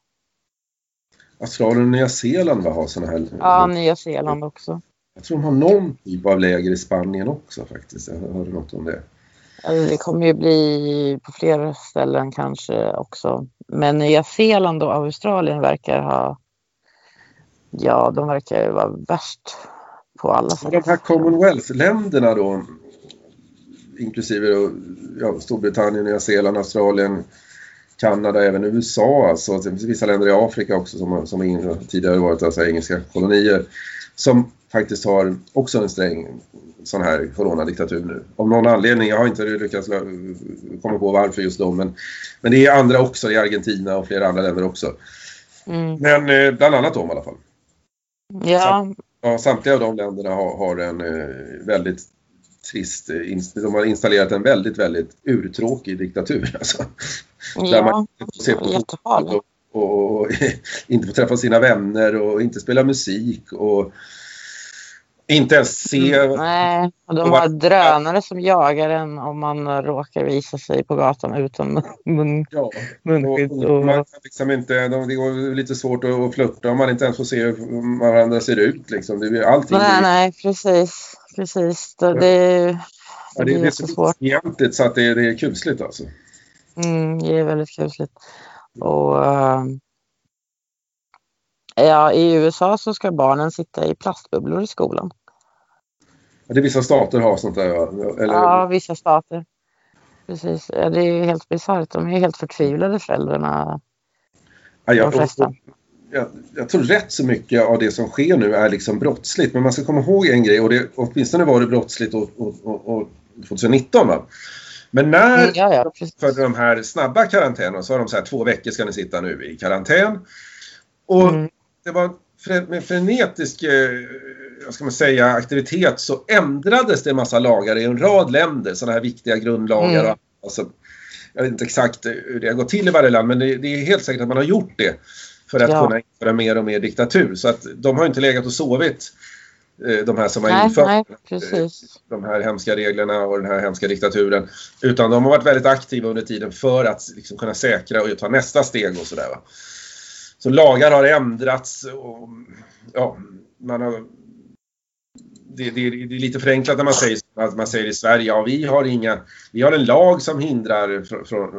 Australien och Nya Zeeland har sådana här... Ja, Nya Zeeland också. Jag tror de har någon typ av läger i Spanien också faktiskt. Jag hörde något om det. Alltså, Det kommer ju bli på flera ställen kanske också. Men Nya Zeeland och Australien verkar ha... Ja, de verkar ju vara värst på alla sätt. de här Commonwealth-länderna då, inklusive då, ja, Storbritannien, Nya Zeeland, Australien, Kanada, även USA, alltså det finns vissa länder i Afrika också som, som tidigare varit alltså, engelska kolonier, som faktiskt har också en sträng sån här coronadiktatur nu. Av någon anledning, jag har inte lyckats komma på varför just de, men, men det är andra också, är Argentina och flera andra länder också. Mm. Men eh, bland annat de i alla fall. Ja, Ja, samtliga av de länderna har, har en eh, väldigt trist... eh, de har installerat en väldigt, väldigt urtråkig diktatur. Alltså. Där ja, man inte får se på och, och, och inte får träffa sina vänner och inte spela musik och inte ens se... Mm, nej, och de har drönare som jagar en om man råkar visa sig på gatan utan mun, Ja, munskydd. och, Och, man kan liksom inte, de, det går lite svårt att, flirta om man inte ens får se hur varandra ser ut. Liksom. Det, är- allting nej, nej, precis. precis. Det, det, ja, det det, är så jättesvårt. egentligt så att det, det är kusligt alltså. Mm, det är väldigt kusligt. Och, eh, ja, I USA så ska barnen sitta i plastbubblor i skolan. Det är vissa stater har sånt där. ja. Eller, Ja, vissa stater. Precis. Ja, det är ju helt bisarrt. De är helt förtvivlade föräldrarna, Ja, de jag, flesta. jag, jag tror rätt så mycket av det som sker nu är liksom brottsligt. Men man ska komma ihåg en grej och det, åtminstone var det brottsligt och, och, och, och 2019. Va? Men när Mm, ja, ja, för de här snabba karantänerna så har de så här två veckor ska ni sitta nu i karantän. Och Mm. Det var med frenetisk eh, vad ska man säga, aktivitet så ändrades det en massa lagar i en rad länder, sådana här viktiga grundlagar. Mm. Alltså, jag vet inte exakt hur det har gått till i varje land men det, det är helt säkert att man har gjort det för att Ja. kunna införa mer och mer diktatur. Så att de har inte legat och sovit, eh, de här som har Nej, infört nej, eh, precis. de här hemska reglerna och den här hemska diktaturen. Utan de har varit väldigt aktiva under tiden för att liksom kunna säkra och ta nästa steg och sådär. Så lagar har ändrats och ja, man har... Det, det, det är lite förenklat när man säger, att man säger i Sverige, ja vi har inga, vi har en lag som hindrar från, från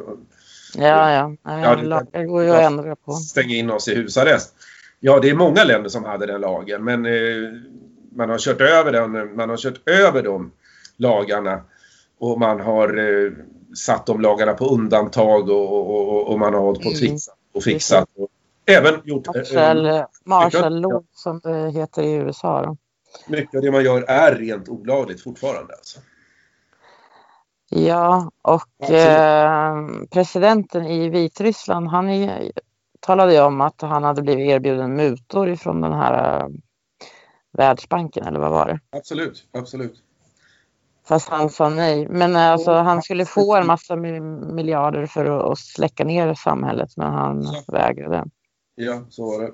Ja, ja. Ja, det- går ju att ändra på. stänga in oss i husarrest. Ja, det är många länder som hade den lagen, men eh, man har kört över den, man har kört över de lagarna och man har eh, satt de lagarna på undantag och, och, och, och man har hållit på och Mm. trixat och fixat. Och även gjort... eh, Marshall, Marshall Law som det heter i USA. Då. mycket av det man gör är rent olagligt fortfarande. Alltså. Ja, och eh, presidenten i Vitryssland han är, talade ju om att han hade blivit erbjuden mutor ifrån den här eh, Världsbanken eller vad var det? Absolut, absolut. Fast han sa nej. Men eh, alltså, han skulle få en massa mi- miljarder för att, släcka ner samhället men han Ja. vägrade. Ja, så var det.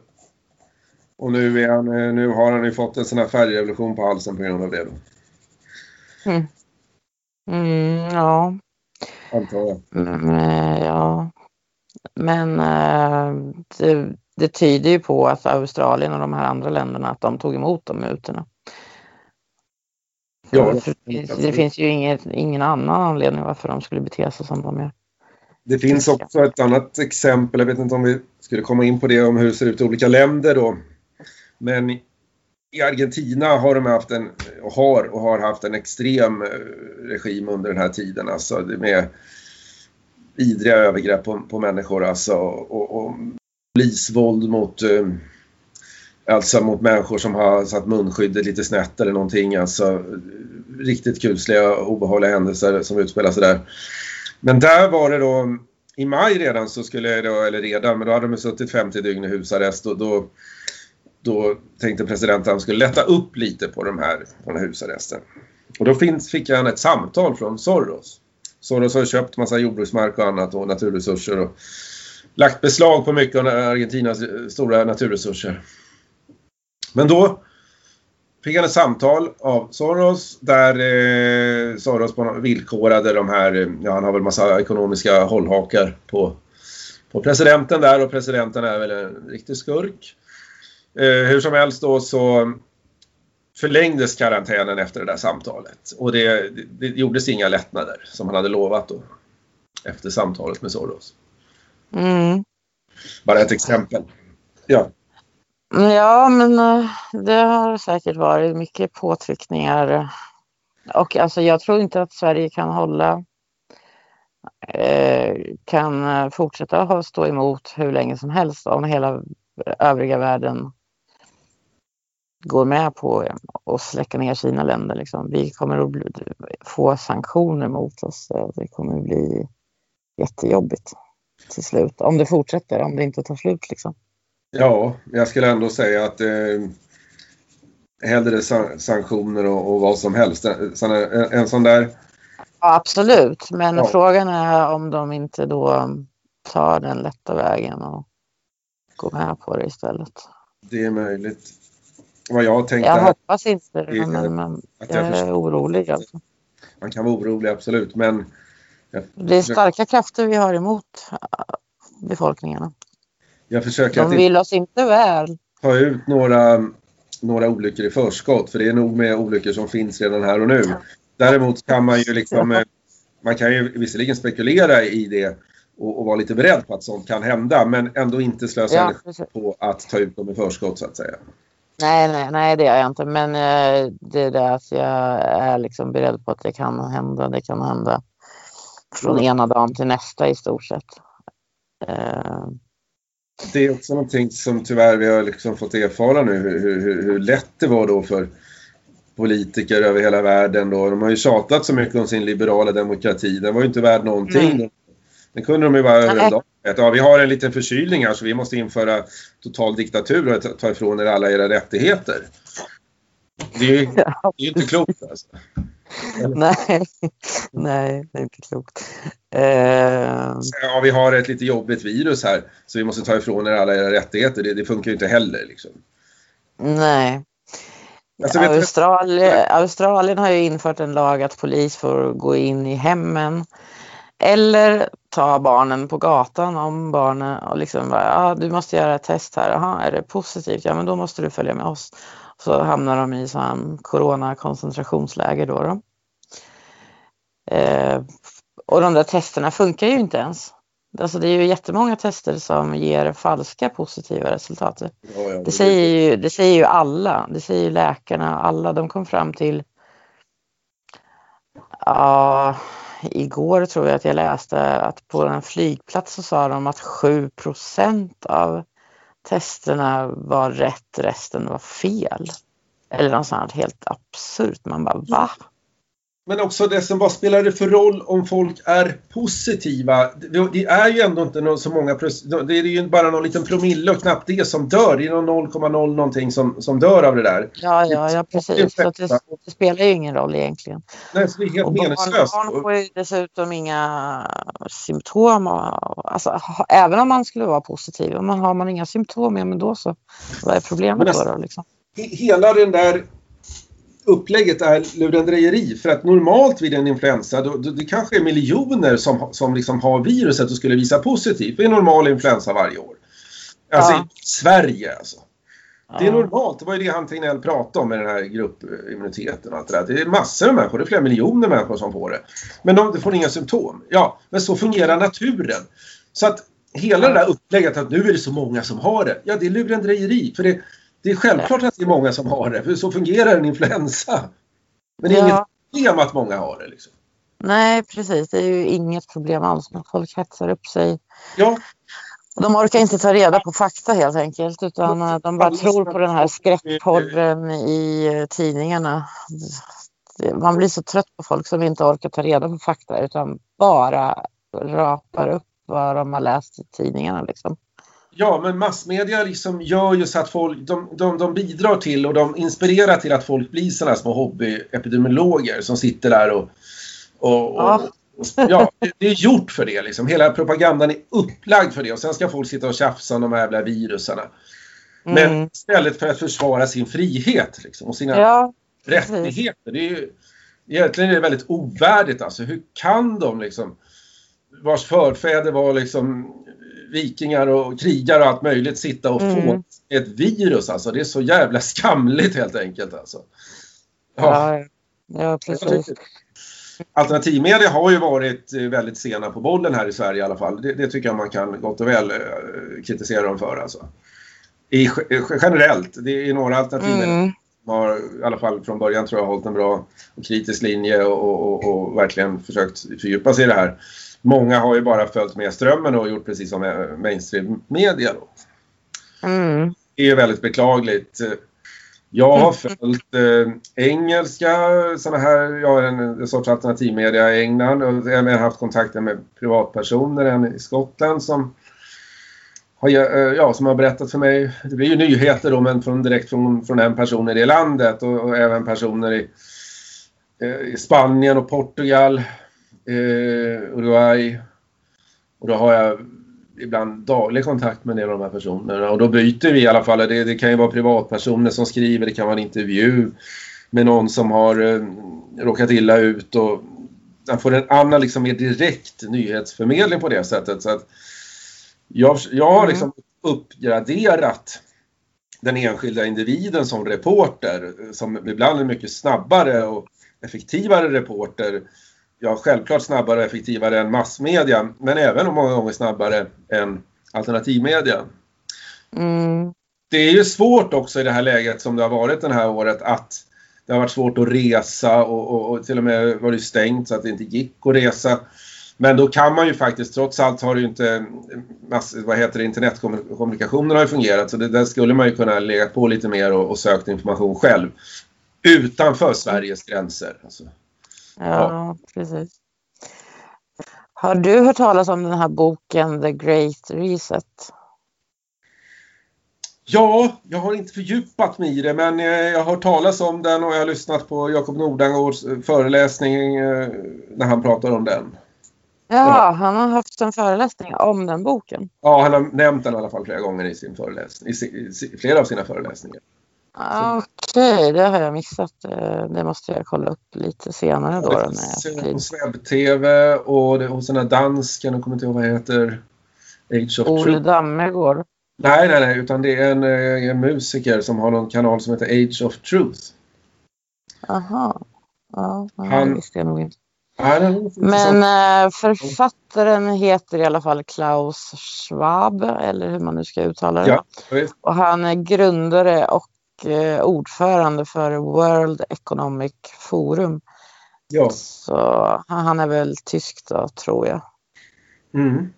Och nu, är han, eh, nu har han ju fått en sån här färgrevolution på halsen på grund av det då, Mm, ja. antar jag. Mm, eh, ja. Men eh, det, det tyder ju på att Australien och de här andra länderna att de tog emot de mutorna. Ja, det, finns, det finns ju inget, ingen annan anledning varför de skulle bete sig som de gör. Det finns också ett annat exempel, jag vet inte om vi skulle komma in på det, om hur det ser ut i olika länder då. Men i Argentina har de haft en, och har, och har haft en extrem eh, regim under den här tiden. Alltså med vidriga övergrepp på, på människor alltså. Och, och polisvåld mot, eh, alltså mot människor som har satt munskyddet lite snett eller någonting. Alltså riktigt kusliga och obehagliga händelser som utspelar sig där. Men där var det då i maj redan så skulle då, eller redan, men då hade de suttit 50 dygn i husarrest och då, då tänkte presidenten att han skulle lätta upp lite på de här, på den här husarresten. Och då finns, fick han ett samtal från Soros. Soros har köpt massa jordbruksmark och annat och naturresurser och lagt beslag på mycket av Argentinas stora naturresurser. Men då fick han ett samtal av Soros där eh, Soros villkorade de här, ja han har väl massa ekonomiska hållhakar på, på presidenten där och presidenten är väl en riktig skurk. Eh, hur som helst då så förlängdes karantänen efter det där samtalet och det, det, det gjordes inga lättnader som han hade lovat då efter samtalet med Soros. Mm. Bara ett exempel. Ja. Ja, men eh, det har säkert varit mycket påtryckningar. Och alltså jag tror inte att Sverige kan hålla eh, kan eh, fortsätta stå emot hur länge som helst om hela övriga världen går med på att släcka ner sina länder. Liksom. Vi kommer att bli, få sanktioner mot oss. Det kommer att bli jättejobbigt till slut. Om det fortsätter, om det inte tar slut. Liksom. Ja, jag skulle ändå säga att eh, hellre sanktioner och, och vad som helst. En, en sån där... Ja, absolut, men ja. frågan är om de inte då tar den lätta vägen och går med på det istället. Det är möjligt. Vad jag tänkte... Jag hoppas inte det, men, men jag, jag är orolig. Alltså. Man kan vara orolig, absolut, men... Det är starka krafter vi har emot befolkningarna. Jag försöker De vill oss inte väl. Ta ut några, några olyckor i förskott för det är nog med olyckor som finns redan här och nu. Däremot kan man ju liksom, eh, man kan ju visserligen spekulera i det och, och vara lite beredd på att sånt kan hända men ändå inte slösa ja, energi på att ta ut dem i förskott så att säga. Nej, nej, nej det gör jag inte men eh, det är det att jag är liksom beredd på att det kan hända. Det kan hända från ena dagen till nästa i stort sett. Eh, det är också någonting som tyvärr vi har liksom fått erfara nu hur, hur, hur lätt det var då för politiker över hela världen då. De har ju tjatat så mycket om sin liberala demokrati. Den var ju inte värd någonting. Mm. Den kunde de ju bara över en dag. Ja, vi har en liten förkylning här så vi måste införa total diktatur och ta ifrån er alla era rättigheter. Det är ju, det är ju inte klokt alltså. Nej, nej, det är inte klokt. Uh... Ja, vi har ett lite jobbigt virus här så vi måste ta ifrån er alla era rättigheter. Det, det funkar ju inte heller. Liksom. Nej. Alltså, Australien, Australien har ju infört en lag att polis får gå in i hemmen eller ta barnen på gatan om barnen och liksom bara, ja, du måste göra ett test här. Jaha, är det positivt? Ja, men då måste du följa med oss. Så hamnar de i sån corona-koncentrationsläger då. då. Eh, och de där testerna funkar ju inte ens. Alltså det är ju jättemånga tester som ger falska positiva resultat. Det, säger ju, det säger ju alla. Det säger ju läkarna. Alla de kom fram till Ja, igår tror jag att jag läste att på en flygplats så sa de att 7% av testerna var rätt, resten var fel. Eller något sånt helt absurt. Man bara va? Men också det som, vad spelar det för roll om folk är positiva? Det är ju ändå inte så många, det är ju bara någon liten promille och knappt det som dör. Det är någon 0,0 någonting som, som dör av det där. Ja, ja, ja precis. Det, det, det, spelar ju ingen roll egentligen. Nej, så det är helt och meningslöst. Barn får ju dessutom inga symptom. Alltså, även om man skulle vara positiv, om man har man inga symptom, ja, men då så. Vad är problemet då? då liksom? Hela den där upplägget är lurendrejeri. För att normalt vid en influensa, då, det kanske är miljoner som, som liksom har viruset och skulle visa positivt. Det är normal influensa varje år. Alltså ja. i Sverige alltså. Det är normalt. Det var ju det han Tegnell pratade om med den här gruppimmuniteten. Och allt det, där. det är massor av människor, det är flera miljoner människor som får det. Men de, de får inga symptom. Ja, men så fungerar naturen. Så att hela det där upplägget att nu är det så många som har det. Ja, det är lurendrejeri. För det, det är självklart att det är många som har det. För så fungerar en influensa. Men det är Ja. inget problem att många har det. Liksom. Nej, precis. Det är ju inget problem alls när folk hetsar upp sig. Ja, De orkar inte ta reda på fakta helt enkelt utan eh, de bara tror på den här skräckporren i eh, tidningarna. Man blir så trött på folk som inte orkar ta reda på fakta utan bara rapar upp vad de har läst i tidningarna. Liksom. Ja, men massmedia liksom gör ju så att folk, de, de, de bidrar till och de inspirerar till att folk blir sådana små hobbyepidemiologer som sitter där och... och, och Ja. ja, det- är gjort för det liksom. Hela propagandan är upplagd för det och sen ska folk sitta och tjafsa om de här jävla virusarna. Men Mm. istället för att försvara sin frihet liksom, och sina Ja, rättigheter. Det är ju, egentligen är det väldigt ovärdigt alltså. Hur kan de liksom, vars förfäder var liksom vikingar och krigare och allt möjligt, sitta och Mm. få ett virus alltså. Det är så jävla skamligt helt enkelt alltså. Ja, Ja, ja precis. Alternativmedia har ju varit eh, väldigt sena på bollen här i Sverige i alla fall. Det, det tycker jag man kan gott och väl eh, kritisera dem för alltså. I, generellt, det är några alternativ Mm. har i alla fall från början tror jag hållit en bra och kritisk linje och, och, och verkligen försökt fördjupa sig i det här. Många har ju bara följt med strömmen och gjort precis som mainstream media. Då. Mm. Det är väldigt beklagligt. Jag har följt eh, engelska sådana här, jag har en, en sorts alternativmedia i England och jag har haft kontakter med privatpersoner, en i Skottland som har, eh, ja, som har berättat för mig, det blir ju nyheter då men från, direkt från, från en person i det landet och, och även personer i, eh, i Spanien och Portugal, eh, Uruguay. Och då har jag ibland daglig kontakt med en del av de här personerna och då byter vi i alla fall. Det, det kan ju vara privatpersoner som skriver, det kan vara en intervju med någon som har eh, råkat illa ut och man får en annan liksom mer direkt nyhetsförmedling på det sättet. Så att jag, jag har Mm. liksom uppgraderat den enskilda individen som reporter som ibland är mycket snabbare och effektivare reporter. Ja, självklart snabbare och effektivare än massmedia, men även och många gånger snabbare än alternativmedia. Mm. Det är ju svårt också i det här läget som det har varit det här året att det har varit svårt att resa och, och, och till och med var det stängt så att det inte gick att resa. Men då kan man ju faktiskt, trots allt har det ju inte, vad heter det, internetkommunikationen har ju fungerat så det, där skulle man ju kunna lägga på lite mer och, och sökt information själv. Utanför Sveriges gränser. Alltså. Ja, precis. Har du hört talas om den här boken The Great Reset? Ja, jag har inte fördjupat mig i det men eh, jag har hört talas om den och jag har lyssnat på Jakob Nordangårds eh, föreläsning eh, när han pratar om den. Ja, han har haft en föreläsning om den boken. Ja, han har nämnt den i alla fall flera gånger i sin föreläsning, i, flera av sina föreläsningar. Ah, Okej, det har jag missat. Eh, Det måste jag kolla upp lite senare då. då det när finns får på. Sveb-TV och det, hos den här dansken, jag kommer inte ihåg vad han heter. Age of Ole Truth. Dammegård. Nej, nej, nej, utan det är en, eh, en musiker som har någon kanal som heter Age of Truth. Aha. Ja, ja, Han- visste jag nog inte. Ja, Men eh, författaren heter i alla fall Klaus Schwab, eller hur man nu ska uttala det. Ja. Och han är grundare och ordförande för World Economic Forum. ja. Så han han är väl tysk då, tror jag. Mm.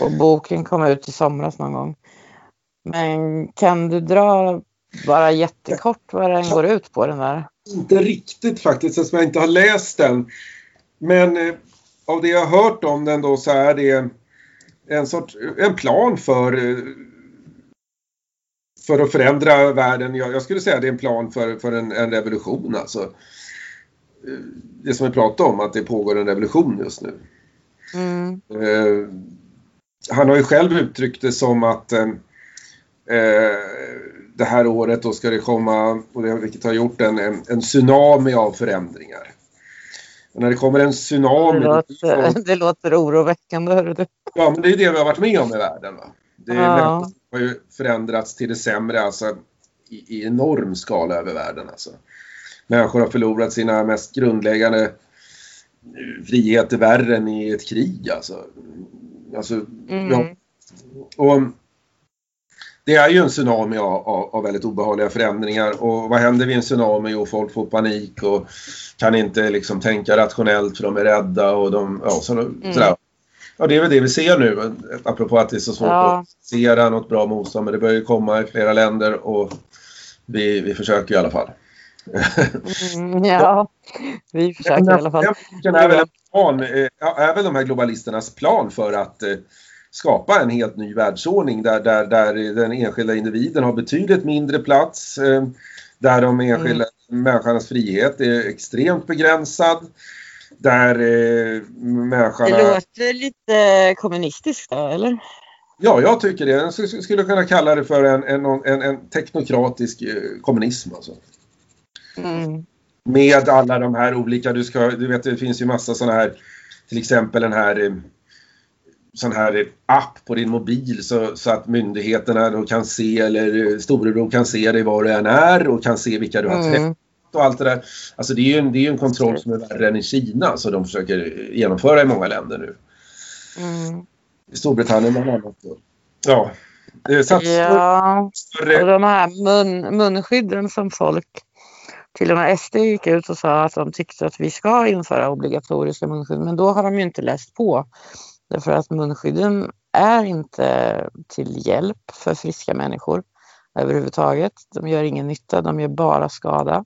Och boken kom ut i somras någon gång. Men kan du dra bara jättekort vad den går ut på den där? Inte riktigt faktiskt eftersom jag inte har läst den. Men eh, av det jag har hört om den då så är det en, sorts, en plan för, eh, för att förändra världen. Jag, jag skulle säga det är en plan för, för en, en revolution alltså. Det som vi pratade om, att det pågår en revolution just nu. Mm. Eh, han har ju själv uttryckt det som att eh, eh, det här året då ska det komma, och det, vilket har gjort en, en, en tsunami av förändringar. Och när det kommer en Det, tsunami, då- låter, det låter oroväckande. Hör du. ja men det är det vi har varit med om i världen. Va? Det är Ja. Har ju förändrats till det sämre alltså i, i enorm skala över världen. Alltså. Människor har förlorat sina mest grundläggande friheter värre än i ett krig. Alltså. Alltså, Mm. ja. Och det är ju en tsunami av, av, av väldigt obehagliga förändringar och vad händer vid en tsunami? Jo, folk får panik och kan inte liksom tänka rationellt för de är rädda och de, ja, så, sådär. Ja, det är väl det vi ser nu, apropå att det är så svårt Ja. att se något bra motstånd, men det börjar ju komma i flera länder och vi, vi försöker i alla fall. Mm, ja, vi försöker i alla fall. Den är väl, en plan, eh, är väl de här globalisternas plan för att eh, skapa en helt ny världsordning där, där, där den enskilda individen har betydligt mindre plats. Eh, där de enskilda människornas frihet är extremt begränsad. Där eh, människorna... Det låter lite kommunistiskt då, eller? Ja, jag tycker det. Jag skulle- kunna kalla det för en, en, en, en teknokratisk eh, kommunism. Alltså. Mm. Med alla de här olika, du, ska, du vet det finns ju massa sådana här, till exempel den här eh, sån här app på din mobil så, så att myndigheterna då kan se eller storebror kan se dig var du än är och kan se vilka du har träffat Mm. Och allt det där. Alltså det är ju en, det är ju en kontroll som är värre än i Kina så de försöker genomföra i många länder nu. Mm. I Storbritannien bland annat. Ja. Eh, Så att Ja, större, och de här mun, munskydden som folk, till och med SD gick ut och sa att de tyckte att vi ska införa obligatoriska munskydd, men då har de ju inte läst på. Därför att munskydden är inte till hjälp för friska människor överhuvudtaget. De gör ingen nytta, de gör bara skada.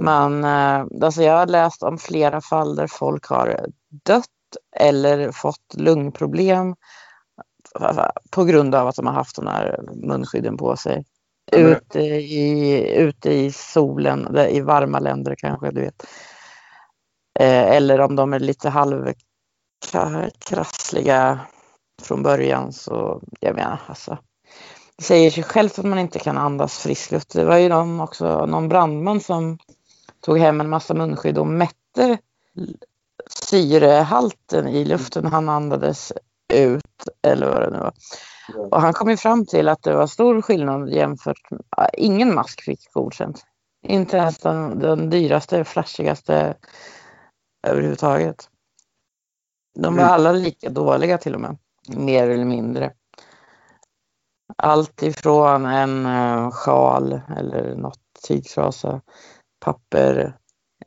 Man, eh, alltså jag har läst om flera fall där folk har dött eller fått lungproblem på grund av att de har haft de här munskydden på sig. Ute i, ute i solen, i varma länder kanske, du vet. Eh, eller om de är lite halvkrassliga från början så, jag menar alltså. Det säger sig självt att man inte kan andas frisk luft. Det var ju de också, någon brandman som tog hem en massa munskydd och mätte syrehalten i luften han andades ut eller vad det nu var. Och han kom ju fram till att det var stor skillnad jämfört med, ingen mask fick godkänt. Inte ens den, den dyraste, flashigaste överhuvudtaget. De var Mm. alla lika dåliga till och med, mer eller mindre. Allt ifrån en uh, sjal eller något tygtrasa, papper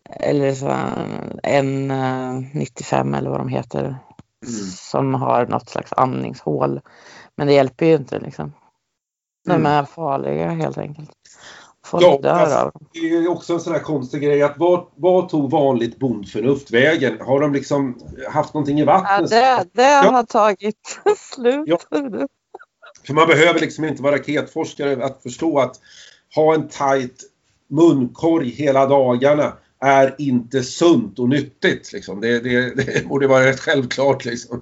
eller så en, en eh, 95 eller vad de heter Mm. som har något slags andningshål. Men det hjälper ju inte liksom. De Mm. är farliga helt enkelt. Folk Ja, dör av dem. Det är också en sån här konstig grej att vad, vad tog vanligt bondförnuft vägen? Har de liksom haft någonting i Ja, vattnet? det, det Ja. har tagit slut. Ja. För man behöver liksom inte vara raketforskare att förstå att ha en tight munkorg hela dagarna är inte sunt och nyttigt. Liksom. Det, det, det borde vara rätt självklart. Liksom.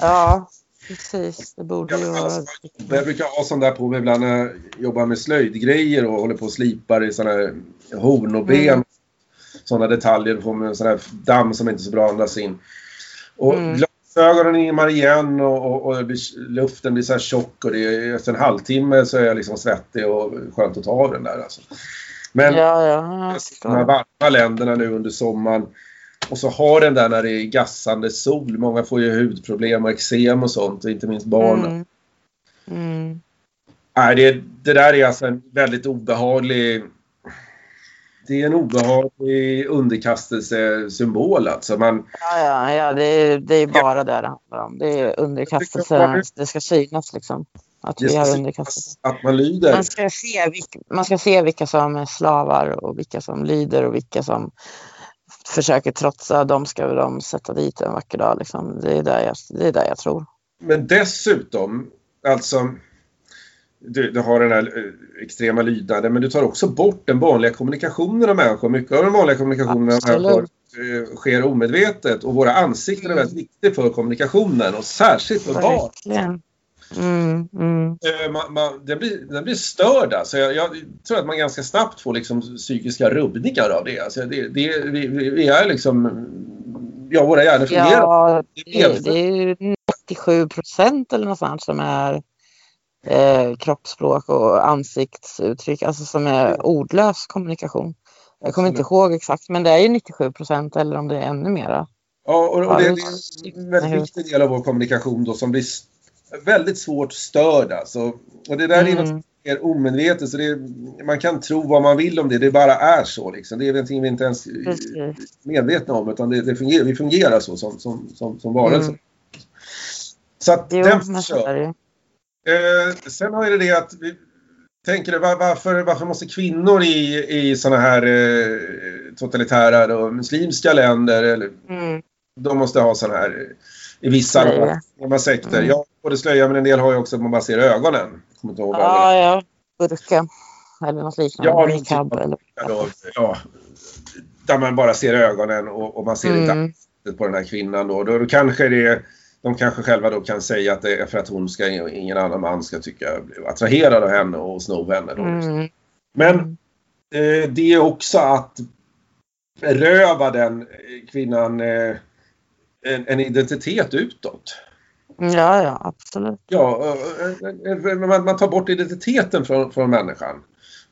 Ja, precis. Det borde ju vara. Alltså, Jag brukar ha sån där på mig ibland när jag jobbar med slöjdgrejer och håller på och slipar i såna här horn och ben. Mm. Sådana detaljer. Får en sån här damm som inte är så bra andas in. Och Mm. glasögonen immar igen och, och, och blir, luften blir så här tjock och det efter en halvtimme så är jag liksom svettig och skönt att ta av den där. Alltså. Men Ja, ja, de här varma länderna nu under sommaren och så har den där när det är gassande sol. Många får ju hudproblem och eksem och sånt, och inte minst barn. Mm. Mm. Nej, det, det där är alltså en väldigt obehaglig... Det är en obehaglig underkastelsesymbol alltså. Man, Ja, ja, ja det, är, det är bara det det handlar om. Det är underkastelse. Det ska synas liksom. Att vi har synas underkastelse. att man lyder. Man ska, se vilka, man ska se vilka som är slavar och vilka som lyder och vilka som försöker trotsa. De ska de sätta dit en vacker dag. Liksom. Det, är där jag, det är där jag tror. Men dessutom, alltså... Du, du har den här eh, extrema lydnaden, men du tar också bort den vanliga kommunikationen av människor. Mycket av den vanliga kommunikationen av Absolut. människor eh, sker omedvetet och våra ansikten är Mm. väldigt viktiga för kommunikationen och särskilt för barn. Mm, mm. Eh, man, man, den, blir, den blir störd alltså. Jag, jag tror att man ganska snabbt får liksom psykiska rubbningar av det. Alltså det, det vi, vi är liksom... Ja, våra hjärnor fungerar. Ja, Det är det, det är ju 97 procent eller något sånt som är eh, kroppsspråk och ansiktsuttryck, alltså som är ordlös kommunikation. Jag kommer inte ihåg exakt, men det är ju 97 procent eller om det är ännu mera. Ja, och, och det, det är en väldigt viktig del av vår kommunikation då som blir väldigt svårt störd alltså. Och det där är något mer omedvetet så det man kan tro vad man vill om det, det bara är så liksom. Det är någonting vi inte ens är medvetna om utan det, det fungerar, vi fungerar så som, som, som, som varelser. Mm. Så att jo, den kör. Eh, sen har det det att vi tänker var, varför, varför måste kvinnor i, i sådana här eh, totalitära och muslimska länder eller, mm. de måste ha sådana här i vissa slöja. sekter. Mm. Ja, både slöja men en del har ju också att man bara ser ögonen. Kommer inte ihåg ja, ja. Burka. Eller något liknande. Ja, Niqab, eller... Då, ja, där man bara ser ögonen och, och man ser mm. inte på den här kvinnan då. Då, då kanske det de kanske själva då kan säga att det är för att hon ska, ingen annan man ska tycka, bli attraherad av henne och sno henne. Då. Mm. Men eh, det är också att beröva den kvinnan eh, en, en, identitet utåt. Ja, ja, absolut. Ja, eh, eh, man, man tar bort identiteten från, från människan.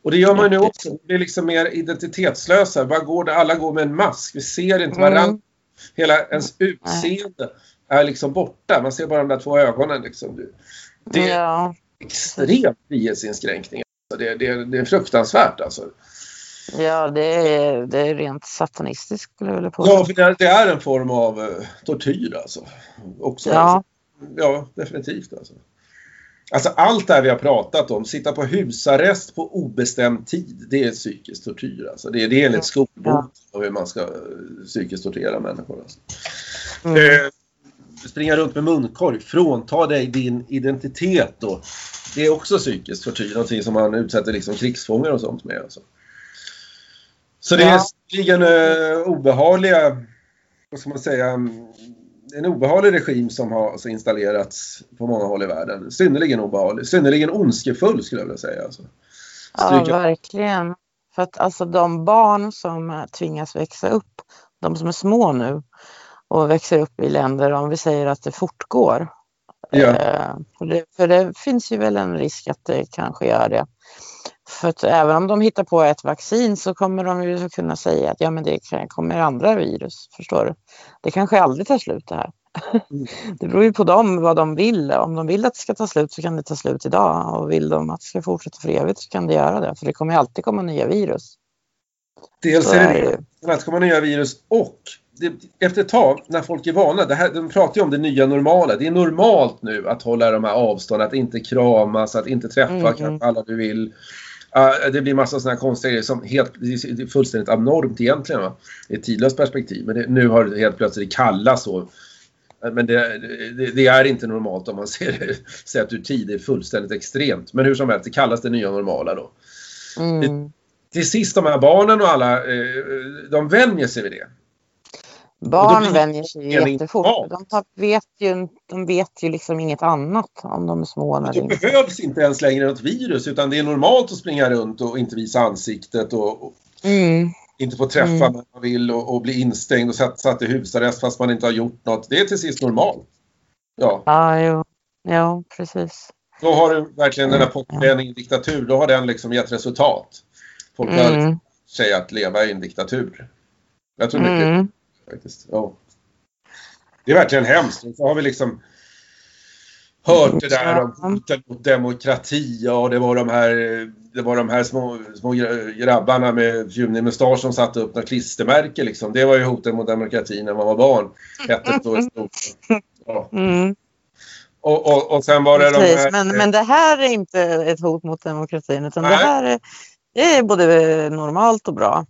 Och det gör man nu också. Det är liksom mer identitetslösa. Bara går det, alla går med en mask. Vi ser inte varandra. Mm. Hela ens utseende är liksom borta. Man ser bara de där två ögonen. Liksom. Det är ja. extremt frihetsinskränkning. Det, det, det är fruktansvärt alltså. Ja, det är, det är rent satanistiskt skulle jag vilja påstå. Ja, för det, är en form av tortyr alltså. Också, ja. Ja, definitivt alltså. Alltså allt det här vi har pratat om, sitta på husarrest på obestämd tid, det är psykisk tortyr. Alltså. Det, är, det är enligt skolbok ja. hur man ska uh, psykiskt tortera människor. Alltså. Mm. Eh, springa runt med munkorg, frånta dig din identitet då. Det är också psykisk tortyr, någonting som man utsätter liksom krigsfångar och sånt med. Alltså. Så det är synnerligen uh, obehagliga, vad ska man säga, en obehaglig regim som har installerats på många håll i världen. Synnerligen obehaglig, synnerligen ondskefull skulle jag vilja säga. Alltså. Ja, verkligen. För att alltså de barn som tvingas växa upp, de som är små nu och växer upp i länder, om vi säger att det fortgår. Ja. Eh, för, det, för det finns ju väl en risk att det kanske gör det. För att även om de hittar på ett vaccin så kommer de ju kunna säga att ja, men det kommer andra virus. Förstår du? Det kanske aldrig tar slut det här. Mm. Det beror ju på dem vad de vill. Om de vill att det ska ta slut så kan det ta slut idag och vill de att det ska fortsätta för evigt så kan det göra det. För det kommer alltid komma nya virus. Dels är det det, det kommer nya virus och det, efter ett tag när folk är vana, det här, de pratar ju om det nya normala. Det är normalt nu att hålla de här avstånden, att inte kramas, att inte träffa mm. alla du vill. Uh, det blir massa sådana här konstiga grejer som helt, det är fullständigt abnormt egentligen va? i ett tidlöst perspektiv. Men det, nu har det helt plötsligt det kallas så. Men det, det, det, är inte normalt om man ser det sett ur tid. Det är fullständigt extremt. Men hur som helst, det kallas det nya normala då. Mm. Till sist de här barnen och alla, eh, de vänjer sig vid det. Barn vänjer sig jättefort. De vet, ju, de vet ju liksom inget annat om de är små. När det inte. behövs inte ens längre något virus utan det är normalt att springa runt och inte visa ansiktet och, och mm. inte få träffa mm. när man vill och, och bli instängd och satt, satt i husarrest fast man inte har gjort något. Det är till sist normalt. Ja, ja jo. jo precis. Då har du verkligen den här påklädningen i diktatur, då har den liksom gett resultat. Folk har mm. sig att leva i en diktatur. Jag tror mycket mm faktiskt. Ja. Det är verkligen hemskt. Så har vi liksom hört det där om hoten mot demokrati och det var de här, det var de här små, små grabbarna med fjumnig mustasch som satte upp något klistermärke liksom. Det var ju hoten mot demokratin när man var barn. Hette då stort. Ja. Mm. Och, och, och sen var det Precis, de här, men, men det här är inte ett hot mot demokratin utan nej. det här är, det är både normalt och bra.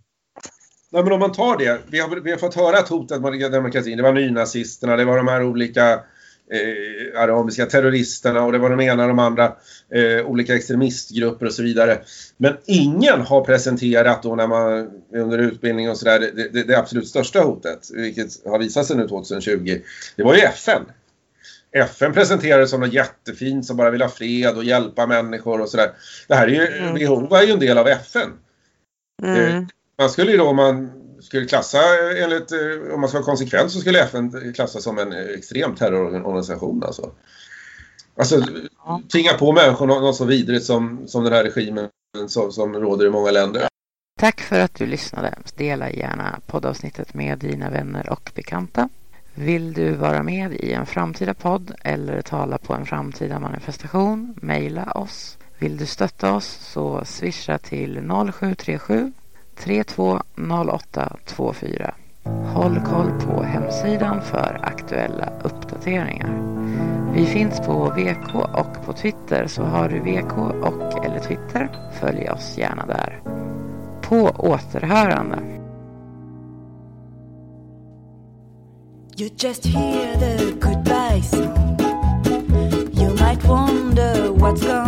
Nej, men om man tar det. Vi har, vi har fått höra att hotet mot demokratin, det var nynazisterna, det var de här olika eh, arabiska terroristerna och det var de ena och de andra eh, olika extremistgrupper och så vidare. Men ingen har presenterat då när man under utbildning och sådär det, det, det absolut största hotet, vilket har visat sig nu 2020, det var ju FN. FN presenterades som något jättefint som bara vill ha fred och hjälpa människor och sådär. Det här är ju, mm. WHO är ju en del av FN. Mm. Man skulle ju då om man skulle klassa enligt, eh, om man ska vara konsekvent så skulle FN klassas som en extrem terrororganisation alltså. Alltså tvinga på människor något, något så vidrigt som, som den här regimen som, som råder i många länder. Tack för att du lyssnade. Dela gärna poddavsnittet med dina vänner och bekanta. Vill du vara med i en framtida podd eller tala på en framtida manifestation? Mejla oss. Vill du stötta oss så swisha till 0737 320824. Håll koll på hemsidan för aktuella uppdateringar. Vi finns på VK och på Twitter så har du VK och eller Twitter, följ oss gärna där. På återhörande. You just hear the goodbye song. You might wonder what's going